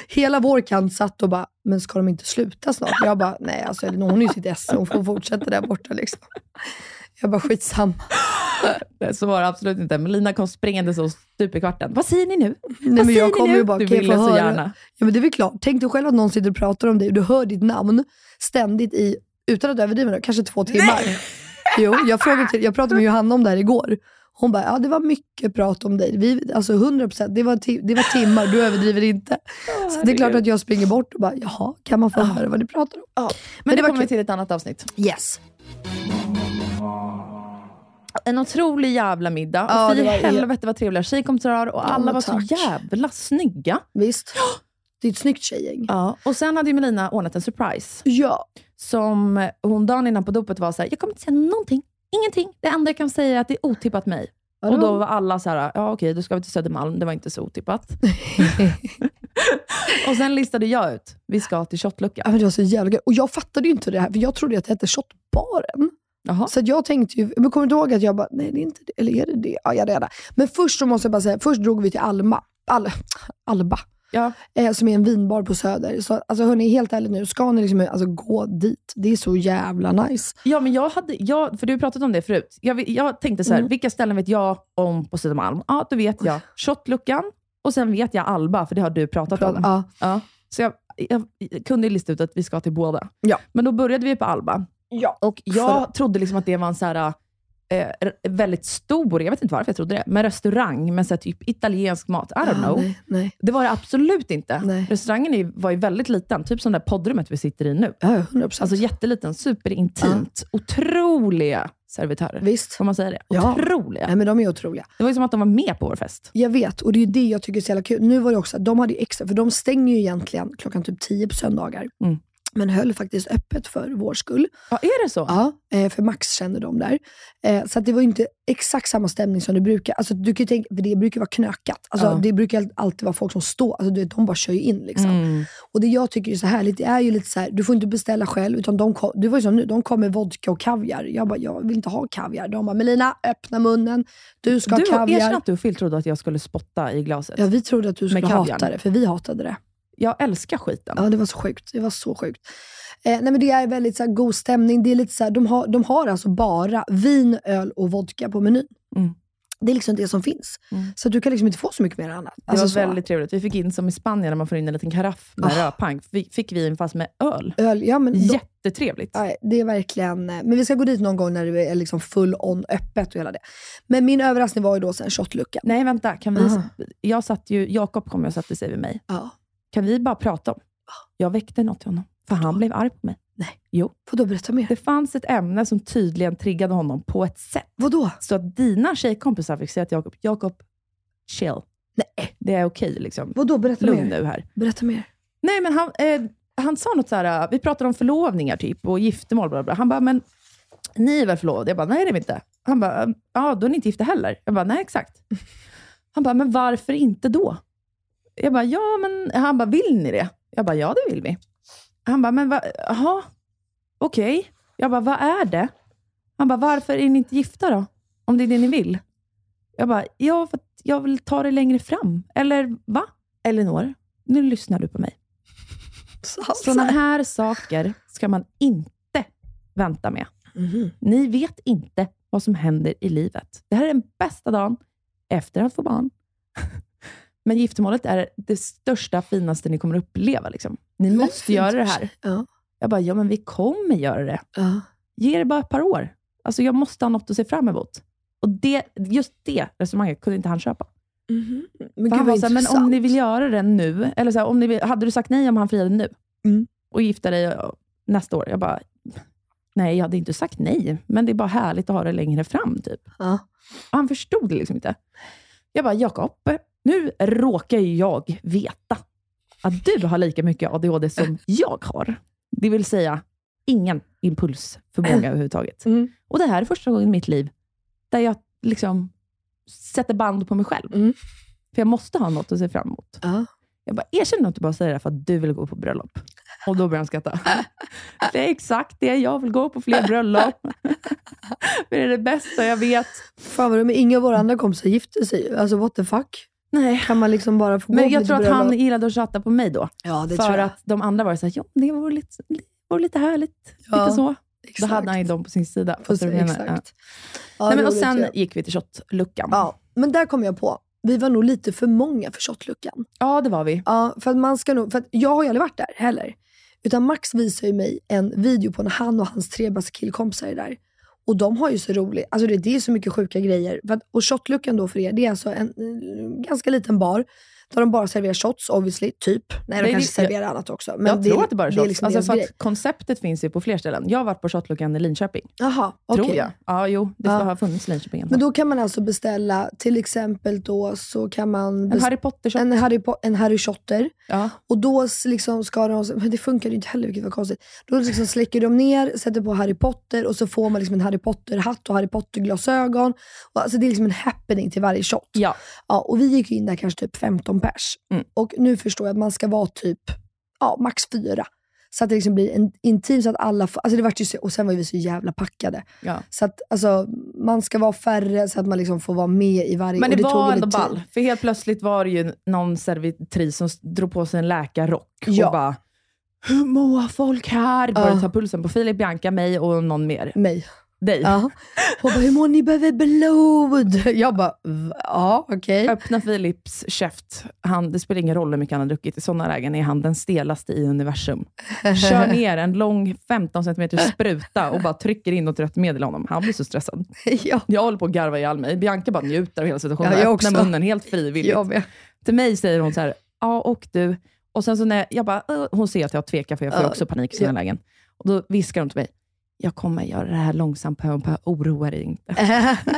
Hela vår kant satt och bara, men ska de inte sluta snart? Jag bara, nej alltså hon är ju sitt esse, hon får fortsätta där borta liksom. Jag bara, skitsamma. Nej, Så var det absolut inte. Men Lina kom springande så stup i kvarten. Vad säger ni nu? Nej, Vad men jag kommer ju bara, Du ville så gärna. Ja men det är väl klart. Tänk dig själv att någon sitter och pratar om dig och du hör ditt namn ständigt i, utan att överdriva kanske två timmar. Jo, jag, frågade till, jag pratade med Johanna om det här igår. Hon bara, ja det var mycket prat om dig. Vi, alltså 100%, det var, det var timmar, du överdriver inte. Så det är klart att jag springer bort och bara, jaha, kan man få höra vad ni pratar om? Men, Men det, det kommer vi till ett annat avsnitt. Yes. En otrolig jävla middag. Ja, och fy helvete vad trevliga tjejkompisar och alla men var så tack. jävla snygga. Visst. Det är ett snyggt tjejgäng. Ja. Och sen hade ju Melina ordnat en surprise. Ja. Som hon dagen innan på dopet var så här, jag kommer inte säga någonting. Ingenting. Det enda jag kan säga är att det är otippat mig. Ja, det och då var- alla så här, ja okej, då ska vi till Södermalm. Det var inte så otippat. och sen listade jag ut, vi ska till shotluckan. Ja, men det var så jävla gött. Och jag fattade ju inte det här, för jag trodde att det hette Shotbaren. Jaha. Så att jag tänkte ju, men kommer du ihåg att jag bara, nej det är inte det, eller är det det? Ja, jag det. Men först så måste jag bara säga, först drog vi till Alma, Al, Alba, Ja. eh, som är en vinbar på Söder. Så alltså hörni, helt ärligt nu, ska ni liksom, alltså, gå dit? Det är så jävla nice. Ja, men jag hade, jag, för du har pratat om det förut. Jag, jag tänkte så här, Mm. vilka ställen vet jag om på Södermalm? Ja, då vet jag shotluckan och sen vet jag Alba, för det har du pratat om. Ja. Ja. Så jag, jag, kunde lista ut att vi ska till båda. Ja. Men då började vi på Alba. Ja. Och jag För- trodde liksom att det var en så här, eh, väldigt stor, jag vet inte varför jag trodde det, men restaurang med så typ italiensk mat. I don't Ah, know. nej, nej. Det var det absolut inte. Nej. Restaurangen var ju väldigt liten, typ som det där poddrummet vi sitter i nu. Ja, 100%. Alltså jätteliten, superintimt. Otroliga servitörer. Visst. Får man säga det? Ja. Otroliga. Nej, men de är otroliga. Det var ju som att de var med på vår fest. Jag vet, och det är det jag tycker är så jävla kul. Nu var det också, de hade ju extra, för de stänger ju egentligen klockan typ 10 på söndagar. Mm. Men höll faktiskt öppet för vår skull. Ja, är det så? Ja, eh, för Max kände de där. Eh, Så det var inte exakt samma stämning som det brukar. Alltså, du kan tänka, för det brukar vara knökat. Alltså, Ja. Det brukar alltid vara folk som står, alltså, du vet, de bara kör in. Liksom. Mm. Och det jag tycker är så härligt, det är ju lite så här, du får inte beställa själv. Utan de kom, det var ju som nu, de kom med vodka och kaviar. Jag bara, jag vill inte ha kaviar. De bara, Melina, öppna munnen. Du ska Du, ha kaviar. erkänn att du och Phil trodde att jag skulle spotta i glaset. Ja, vi trodde att du skulle hata det, för vi hatade det. Jag älskar skiten. Ja, det var så sjukt. Det var så sjukt. Eh, nej, men det är väldigt så här, god stämning. Det är lite så här, de, har, de har alltså bara vin, öl och vodka på menyn. Mm. Det är liksom det som finns. Mm. Så du kan liksom inte få så mycket mer annat. Det Alltså var så. väldigt trevligt. Vi fick in som i Spanien, när man får in en liten karaff med Ah. rödpang. Vi fick vi in fast med öl. Öl, ja, men de, Jättetrevligt. nej, det är verkligen... eh, Men vi ska gå dit någon gång när det är liksom full on öppet och hela det. Men min överraskning var ju då sen shotluckan. Nej, vänta. Kan vi, Aha. jag satt ju, Jakob kom och satte sig vid mig. Ja. Kan vi bara prata om? Jag väckte något till honom, för han blev arg på mig. Nej. Jo. Får du berätta mer? Det fanns ett ämne som tydligen triggade honom på ett sätt. Vadå? Så att dina tjejkompisar fick säga till Jakob, Jakob, chill. Nej. Det är okej liksom. Vadå? Berätta Lugn mer. nu här. Berätta mer. Nej, men han, eh, han sa något så här, vi pratade om förlovningar typ och giftermål. Bla bla. Han bara, men ni är väl förlovade? Jag bara, nej det är vi inte. Han bara, ja då är ni inte gifta heller. Jag bara, nej exakt. Han bara, men varför inte då? Jag bara, ja men, han bara, vill ni det? Jag bara, ja det vill vi. Han bara, men va, jaha, okej. Jag bara, vad är det? Han bara, varför är ni inte gifta då? Om det är det ni vill. Jag bara, ja för att jag vill ta det längre fram. Eller va? Elinor, nu lyssnar du på mig. Sådana här saker ska man inte vänta med. Mhm. Ni vet inte vad som händer i livet. Det här är den bästa dagen efter att få barn. Men giftermålet är det största, finaste ni kommer uppleva. Liksom. Ni Det måste göra det här. Ja. Jag bara, ja men vi kommer göra det. Ja. Ge det bara ett par år. Alltså jag måste ha något att se fram emot. Och det, just det resonemanget kunde inte han köpa. Mhm. Men För gud han var så här, men om ni vill göra det nu, eller så här, om ni vill, hade du sagt nej om han friade nu? Mm. och gifta dig nästa år. Jag bara, nej, jag hade inte sagt nej, men det är bara härligt att ha det längre fram. Typ. Ja. Han förstod det liksom inte. Jag bara, Jakob, nu råkar ju jag veta att du har lika mycket ADHD som jag har. Det vill säga, ingen impulsförmåga överhuvudtaget. Mm. Och det här är första gången i mitt liv där jag liksom sätter band på mig själv. Mm. För jag måste ha något att se fram emot. Ja. Jag bara, erkänn att du bara säger det för att du vill gå på bröllop. Och då börjar han skratta. Det är exakt det, jag vill gå på fler bröllop. det är det bästa jag vet. Fan vad men inga av våra andra kompisar gifte sig. Alltså what the fuck? Nej. Kan man liksom bara få gå Men på jag tror att han gillade att chatta på mig då. Ja, det för tror jag. att de andra var så här, ja, det vore lite, vore lite härligt. Ja, lite så. exakt. Då hade han ju dem på sin sida. Jag menar? exakt. Ja. Ja, Nej, men, och sen gick vi till shotluckan. Ja, men där kom jag på. Vi var nog lite för många för shotluckan. ja, det var vi. Ja, för att man ska nog, för att jag har ju aldrig varit där heller. Utan Max visar ju mig en video på när han och hans tre bästa killkompisar är där. Och de har ju så roligt, alltså det, det är så mycket sjuka grejer. För att, och shotluckan då för er, det är alltså en en ganska liten bar. Där de bara serverar shots obviously, typ. Nej, de Nej, kanske det- serverar annat också. Men jag det, tror att det bara är det shots. liksom alltså, för konceptet finns ju på fler ställen. Jag har varit på shotluckan i Linköping. Jaha, Tror okej. jag. Ja, jo, det ska Ja. ha funnits i Linköping. Men då kan man alltså beställa, till exempel då så kan man En Harry Potter-shot. en Harry, Po- en Harry Shotter. Ja. Och då liksom ska de, men det funkar ju inte heller vilket var konstigt. Då liksom släcker de ner, sätter på Harry Potter och så får man liksom en Harry Potter-hatt och Harry Potter-glasögon. Alltså det är liksom en happening till varje shot. Ja. Ja, och vi gick ju in där kanske typ 15 pers. Mm. Och nu förstår jag att man ska vara typ ja, max fyra. Så att det liksom blir en intim så att alla får, alltså det vart ju så, och sen var vi så jävla packade. Ja. Så att alltså, man ska vara färre så att man liksom får vara med i varje. Men det, ju var ändå ball. För helt plötsligt var det ju någon servitris som drog på sig en läkarrock Ja. och bara Hur mår folk här? Började Ja. ta pulsen på Filip, Bianca, mig och någon mer. Mig. Dig. Ja. Och bara, hur mår ni? Behöver blod. Jag bara, "Va? ja okej. Öppna Philips käft. Han, det spelar ingen roll hur mycket han har druckit. I sådana lägen är han den stelaste i universum. Kör ner en lång 15 cm spruta och bara trycker in något rött medel i honom. Han blir så stressad. ja. Jag håller på att garva ihjäl mig. Bianca bara njuter av hela situationen. Ja, jag Öppnar också. munnen helt frivilligt. Jag med. Till mig säger hon så här, ja och du. Och sen så när jag, jag bara, hon ser att jag tvekar för jag får Ja. också panik i sådana lägen. Och då viskar hon till mig, jag kommer göra det här långsamt på på oroa dig inte.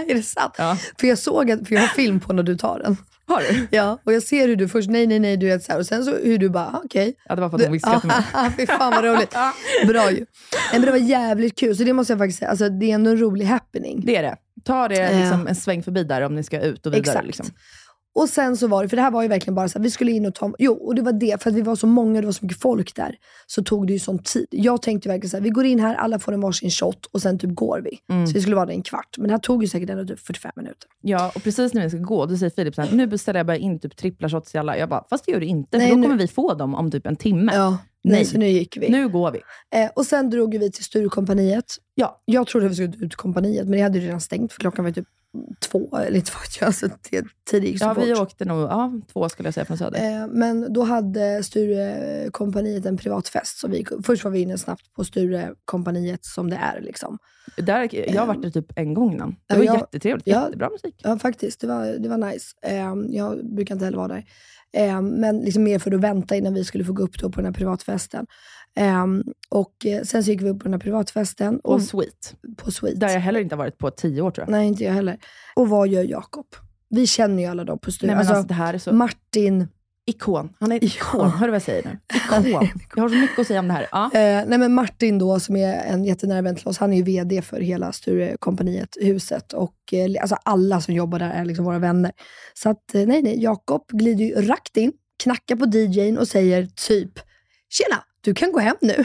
är det sant? Ja. För jag såg att, för jag har film på när du tar den. Har du? Ja, och jag ser hur du först, nej nej nej, du vet så här, och sen så hur du bara, ah, okej. Ja, det var för att hon viskade till mig. Fy fan vad roligt. Bra ju. Men det var jävligt kul, så det måste jag faktiskt säga. Alltså, det är ändå en rolig happening. Det är det. Ta det liksom en sväng förbi där om ni ska ut och vidare. Exakt. Liksom. Och sen så var det, för det här var ju verkligen bara så här, vi skulle in och ta, jo och det var det, för att vi var så många, det var så mycket folk där, så tog det ju sån tid. Jag tänkte verkligen så här, vi går in här, alla får en varsin shot och sen typ går vi. Mm. Så vi skulle vara där en kvart. Men det här tog ju säkert ändå typ 45 minuter. Ja, och precis när vi ska gå, då säger Filip så här, nu beställer jag bara in typ trippla shots till alla. Jag bara, fast det gör du inte, Nej, för då nu- kommer vi få dem om typ en timme. Ja, nej. Nej. så nu gick vi. Nu går vi. Eh, och sen drog vi till Sturecompagniet. Ja. Jag trodde vi skulle ut kompaniet, men det hade ju redan stängt för klockan var typ två, eller jag, alltså så Ja, vi åkte nog ja, två skulle jag säga från Söder. Eh, men då hade Sturecompagniet en privat fest. Så vi, först var vi inne snabbt på Sturecompagniet som det är. Liksom. Där, jag har varit där typ en gång innan. Det var jag- jättetrevligt, ja. jättebra musik. Ja, faktiskt. Det var, det var nice. Eh, jag brukar inte heller vara där. Eh, men liksom mer för att vänta innan vi skulle få gå upp på den här privatfesten. Eh, och eh, sen så gick vi upp på den här privatfesten. Och Och, Sweet. på Sweet. Där jag heller inte har varit på tio år tror jag. Nej, inte jag heller. Och vad gör Jakob? Vi känner ju alla dem på. Nej, men alltså, alltså, det här är så... Martin. Ikon. Han är Ja. ikon. Hör du vad jag säger nu? Ikon. Jag har så mycket att säga om det här. Ja. Eh, nej men Martin då, som är en jättenära vän till oss, han är ju VD för hela Sturecompagniet, huset. Och eh, alltså alla som jobbar där är liksom våra vänner. Så att, eh, nej nej, Jakob glider ju rakt in, knackar på DJn och säger typ “Tjena, du kan gå hem nu”.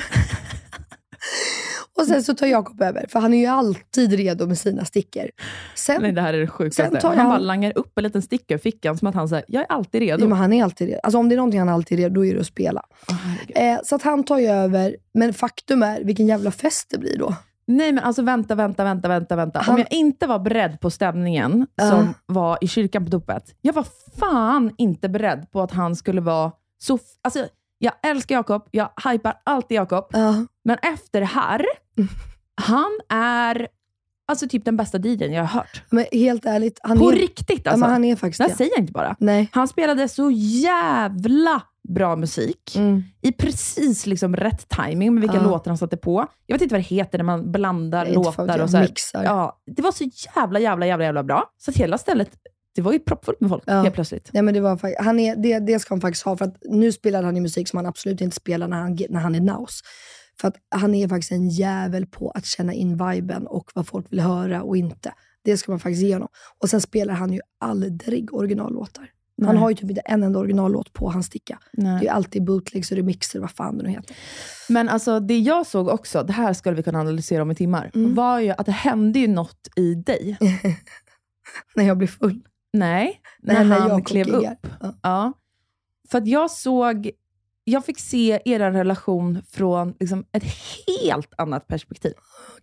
och sen så tar Jakob över, för han är ju alltid redo med sina stickor. Sen, Nej, det här är det sjukaste. Tar Han jag- bara langar upp en liten sticka ur fickan som att han säger, jag är alltid redo. Ja, men han är alltid redo. Alltså om det är någonting han alltid är redo, då är det att spela. Herregud. Eh, så att han tar ju över, men faktum är, vilken jävla fest det blir då. Nej, men alltså vänta, vänta, vänta, vänta, vänta. Han- Om jag inte var beredd på stämningen Ja. som var i kyrkan på dopet. Jag var fan inte beredd på att han skulle vara så... Alltså, jag älskar Jakob, jag hypar alltid Jakob. Ja. Men efter det här, han är alltså typ den bästa DJn jag har hört. Men helt ärligt, han På är... riktigt Ja, alltså. men han är faktiskt det säger jag inte bara. Nej. Han spelade så jävla bra musik, Mm. i precis liksom rätt timing med vilka Ja. låtar han satte på. Jag vet inte vad det heter när man blandar låtar och så här. Mixar. Ja, det var så jävla, jävla, jävla, jävla bra. Så att hela stället, det var ju proppfullt med folk Ja. helt plötsligt. Nej, men det, var, han är, det, det ska han faktiskt ha, för att nu spelar han ju musik som han absolut inte spelar när han, när han är naus. För att han är faktiskt en jävel på att känna in viben och vad folk vill höra och inte. Det ska man faktiskt ge honom. Och sen spelar han ju aldrig originallåtar. Han Nej. har ju typ inte en enda originallåt på hans sticka. Det är Nej. ju alltid bootlegs och remixer, vad fan det nu heter. Men alltså det jag såg också, det här skulle vi kunna analysera om i timmar, Mm. var ju att det hände ju något i dig. När jag blir full. Nej, Nej, när när han Jakob klev upp. Ja. Ja. För att jag såg, jag fick se er relation från liksom ett helt annat perspektiv.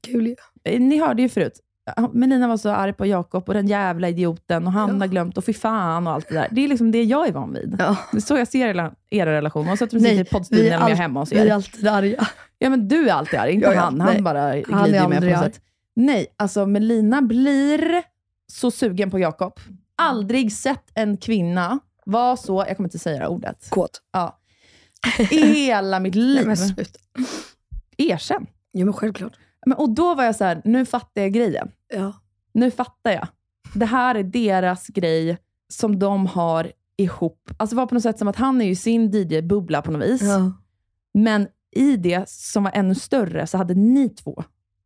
Kul ju. Eh, Ni hörde ju förut, han- Melina var så arg på Jakob och den jävla idioten och han Ja. har glömt och fy fan och allt det där. Det är liksom det jag är van vid. Ja. Det är så jag ser era, era relation. Och så att de Nej, sitter i poddstudion vi är eller om jag är hemma hos Vi är er. alltid arga. Ja, men du är alltid arg, inte Ja, ja, han. nej. Han bara Han glider med på något sätt. Nej, alltså Melina blir så sugen på Jakob. Aldrig sett en kvinna vara så, jag kommer inte säga det här ordet, Kåt. ja. i hela mitt Nej, liv. men. Erkänn. Jo men självklart. Men, och då var jag så här, nu fattar jag grejen. Ja. Nu fattar jag. Det här är deras grej som de har ihop. Alltså det var på något sätt som att han är ju sin DJ-bubbla på något vis. Ja. Men i det som var ännu större så hade ni två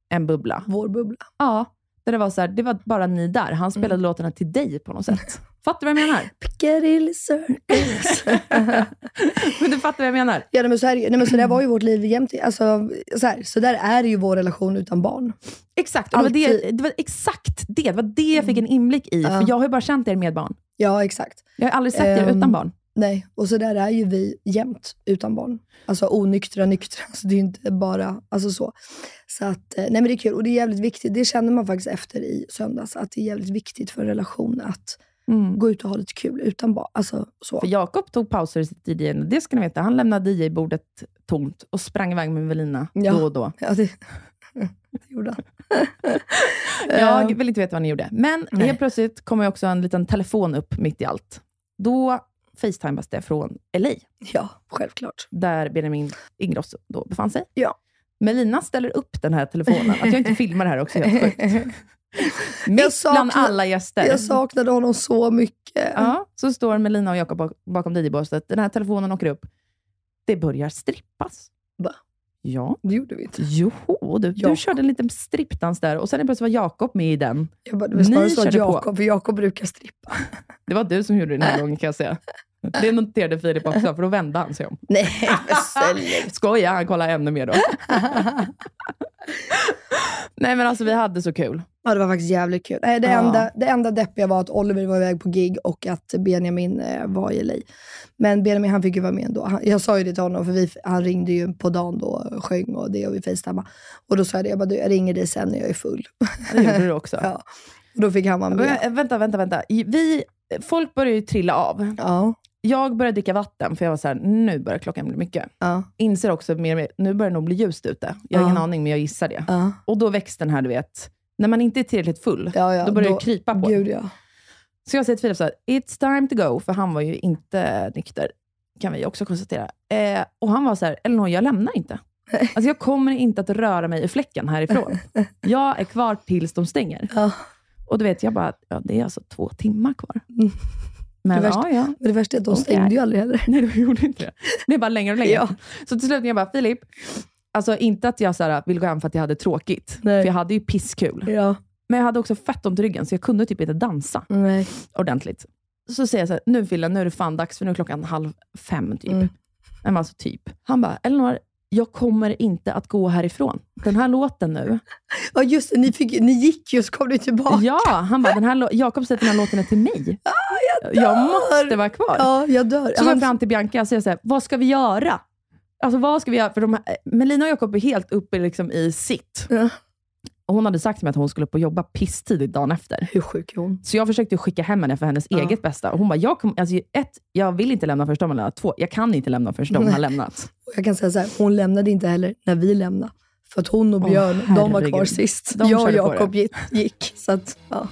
en bubbla. Vår bubbla. Ja, där det var så här, det var bara ni där. Han spelade Mm. låtarna till dig på något sätt. Fattar du vad jag menar? Piccadilly Circus. Men du fattar vad jag menar? ja, nej, men så, är det, ju. nej, men så där var ju vårt liv jämt. Alltså, så, här, så där är ju vår relation utan barn. Exakt, och det var, det, det var exakt det. Det var det jag fick en inblick i. Ja. För jag har ju bara känt er med barn. Ja, exakt. Jag har aldrig sett er Ehm, utan barn. Nej, och så där är ju vi jämt utan barn. Alltså onyktra, nyktra. Alltså, det är ju inte bara alltså så. Så att, eh, nej men det är kul och det är jävligt viktigt. Det känner man faktiskt efter i söndags. Att det är jävligt viktigt för en relation att Mm. gå ut och ha lite kul utan barn. Alltså så. För Jakob tog pauser i sitt DJ. Det ska ni veta. Han lämnade DJ-bordet tomt och sprang iväg med Evelina Ja. då och då. Ja, det, det gjorde han. Jag Eh, vill inte veta vad ni gjorde. Men Nej. helt plötsligt kommer också en liten telefon upp mitt i allt. Då facetimas det från LA, Ja, självklart. där Benjamin Ingrosso då befann sig. Ja. Melina ställer upp den här telefonen. Att jag inte filmar det här också är helt sjukt. Mitt saknar- bland alla gäster. Jag saknade honom så mycket. Ja, så står Melina och Jakob bak- bakom DJ-båset. Den här telefonen åker upp. Det börjar strippas. Va? Ja. Det gjorde vi inte. Jo, du, du körde en liten strippdans där och sen plötsligt var Jakob med i den. Jag bara, det var snarare Ni så att. Jakob, för Jakob brukar strippa. Det var du som gjorde det den här gången kan jag säga. Det noterade Filip också, för då vände han sig om. Nej. Skoja, han kollade ännu mer då. Nej men alltså vi hade så kul. Ja, det var faktiskt jävligt kul. Nej, det, Ja. enda, det enda deppiga var att Oliver var iväg på gig och att Benjamin eh, var i LA. Men Benjamin han fick ju vara med ändå. Han, jag sa ju det till honom, för vi, han ringde ju på dagen då och sjöng och det och vi facetimade. Och då sa jag det, jag bara, jag ringer dig sen när jag är full. Det gjorde du också. ja. Och då fick han vara med. Vä- Vänta, vänta, vänta. Vi, folk började ju trilla av. Ja, Jag började dricka vatten, för jag var så här, nu börjar klockan bli mycket. ja, Inser också mer och mer, nu börjar det nog bli ljust ute. Jag har Ja. ingen aning, men jag gissar det. ja. Och då växte den här, du vet, när man inte är tillräckligt full, ja, ja då börjar då- det krypa på. Gud ja. Så jag säger till Filip så här, it's time to go, för han var ju inte nykter, kan vi också konstatera. Eh, och han var så här, Elinor, jag lämnar inte. Alltså jag kommer inte att röra mig i fläcken härifrån. Jag är kvar tills de stänger. Och du vet, jag bara, ja, det är alltså två timmar kvar. Mm. Men Det värsta- ja, ja. Men det värsta är att de stängde ju aldrig heller. Nej, de gjorde inte det. Det är bara längre och längre. Ja. Så till slut, jag bara, Filip, alltså inte att jag så här, vill gå hem för att jag hade tråkigt, Nej. för jag hade ju pisskul. Ja, Men jag hade också fett ont i ryggen, så jag kunde typ inte dansa nej. ordentligt. Så säger jag så här, nu Fille, nu är det fan dags, för nu är klockan halv fem typ. Mm. Men alltså typ. Han bara, Elinor, jag kommer inte att gå härifrån. Den här låten nu. Ja just det, ni, fick, ni gick ju så kom ni tillbaka. Ja, han bara, den här, lå- Jakob sätter den här låten till mig. jag, jag dör. måste vara kvar. Ja, jag dör. Så går jag fram till Bianca och säger så här, vad ska vi göra? Alltså vad ska vi göra? För de här, Melina och Jakob är helt uppe liksom i sitt. Ja. Och hon hade sagt till mig att hon skulle upp och jobba pisstidigt dagen efter. Hur sjuk är hon? Så jag försökte skicka hem henne för hennes Ja. eget bästa. Och hon bara, jag kom, alltså, ett, jag vill inte lämna förrän de har lämnat. Två, jag kan inte lämna förrän de har lämnat. Jag kan säga så här, hon lämnade inte heller när vi lämnade. För att hon och Björn, de var kvar sist. De jag och Jakob gick. Så att, ja.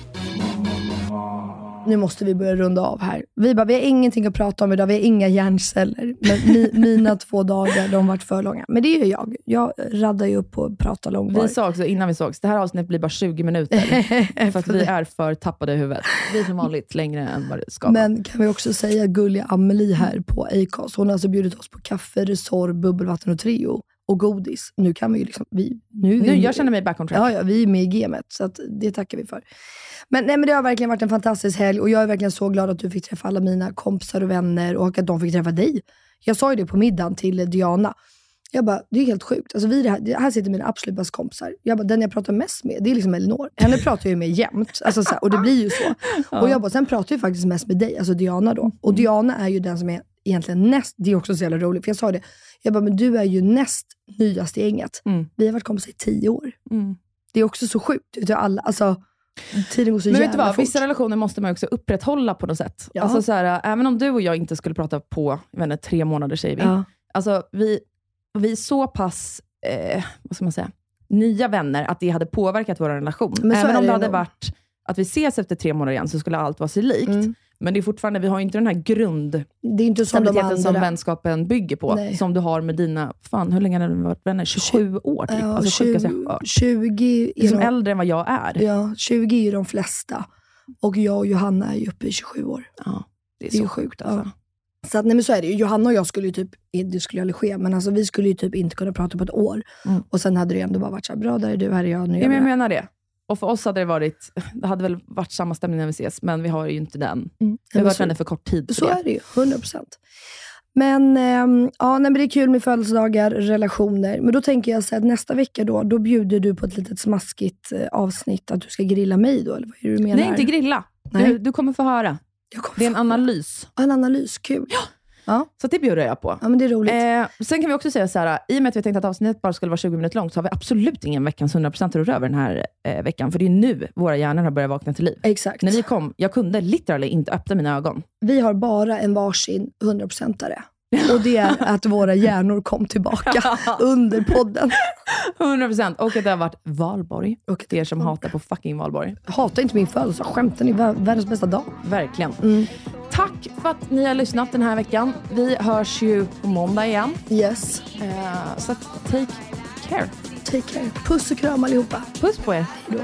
Nu måste vi börja runda av här. Vi bara, vi har ingenting att prata om idag, vi har inga hjärnceller. Men mi, mina två dagar, de varit för långa. Men det är ju jag. Jag raddar ju upp och pratar långvarigt. Vi sa också innan vi sågs, det här avsnittet blir bara 20 minuter. för att vi är för tappade i huvudet. Vi är som vanligt längre än vad det ska vara. Men kan vi också säga gulliga Amelie här på Acast. Hon har alltså bjudit oss på kaffe, resor, bubbelvatten och Treo. Och godis. Nu kan vi ju liksom... Vi, nu, är vi- Nu, jag känner mig back on track. Ja, ja, vi är med i gamet, så det tackar vi för. Men, nej, men det har verkligen varit en fantastisk helg och jag är verkligen så glad att du fick träffa alla mina kompisar och vänner och att de fick träffa dig. Jag sa ju det på middagen till Diana. Jag bara, det är helt sjukt. Alltså, vi här, här sitter mina absolut bästa kompisar. Jag bara, den jag pratar mest med, det är liksom Elinor. Henne pratar jag ju med jämt. Alltså, så här, och det blir ju så. Och jag bara, sen pratar jag faktiskt mest med dig, alltså Diana då. Och Diana är ju den som är egentligen näst, det är också så jävla roligt, för jag sa det, jag bara, men du är ju näst nyast i gänget. Vi har varit kompisar i tio år. Mm. Det är också så sjukt. Alla, alltså, tiden går så Men vet du vad, fort. vissa relationer måste man också upprätthålla på något sätt. Ja. Alltså så här, även om du och jag inte skulle prata på inte, tre månader, säger vi. Ja. Alltså, vi, vi är så pass, eh, vad ska man säga, nya vänner att det hade påverkat vår relation. Även om det det hade nog. varit att vi ses efter tre månader igen, så skulle allt vara sig likt. Mm. Men det är fortfarande, vi har inte den här grund Det är inte som de stabiliteten som andra. vänskapen bygger på, Nej. som du har med dina, fan hur länge har du varit vänner? 27 år typ. Ja, alltså, sjukaste jag 20, har hört. 20 Du är som de- äldre än vad jag är. Ja, 20 är ju de flesta. Och jag och Johanna är ju uppe i 27 år. Ja, det är Det är så sjukt. Ja. Alltså. Så, att, nej, men så är det ju. Johanna och jag skulle ju typ, det skulle ju aldrig ske, men alltså, vi skulle ju typ inte kunna prata på ett år. Mm. Och sen hade det ändå bara varit så här, bra där är du, här är jag, nu Ja, men jag menar det. Och för oss hade det varit, det hade väl varit samma stämning när vi ses, men vi har ju inte den. Mm. Vi har varit vänner för kort tid för Så det. är det ju, 100%. Men, ehm, ja, nej, men det är kul med födelsedagar, relationer. Men då tänker jag så att nästa vecka då, då bjuder du på ett litet smaskigt eh, avsnitt att du ska grilla mig då, eller vad är det du menar? Nej, inte grilla. Nej. Du, du kommer få höra. Jag kommer Det är en analys. Ja, En analys, kul. Ja. Så det bjuder jag på. Ja, men det är roligt. Eh, sen kan vi också säga så här, i och med att vi tänkte att avsnittet bara skulle vara 20 minuter långt, så har vi absolut ingen veckans 100% rör över den här eh, veckan. För det är nu våra hjärnor har börjat vakna till liv. Exakt. När vi kom, jag kunde literally inte öppna mina ögon. Vi har bara en varsin 100%are. Och det är att våra hjärnor kom tillbaka under podden. 100% och att det har varit valborg. Och För er som hatar på fucking valborg. Hata inte min födelsedag, skämtar ni? Vär- Världens bästa dag. Verkligen. Mm. Tack för att ni har lyssnat den här veckan. Vi hörs ju på måndag igen. Yes. Eh, så take care. Take care. Puss och kram allihopa. Puss på er. Hejdå.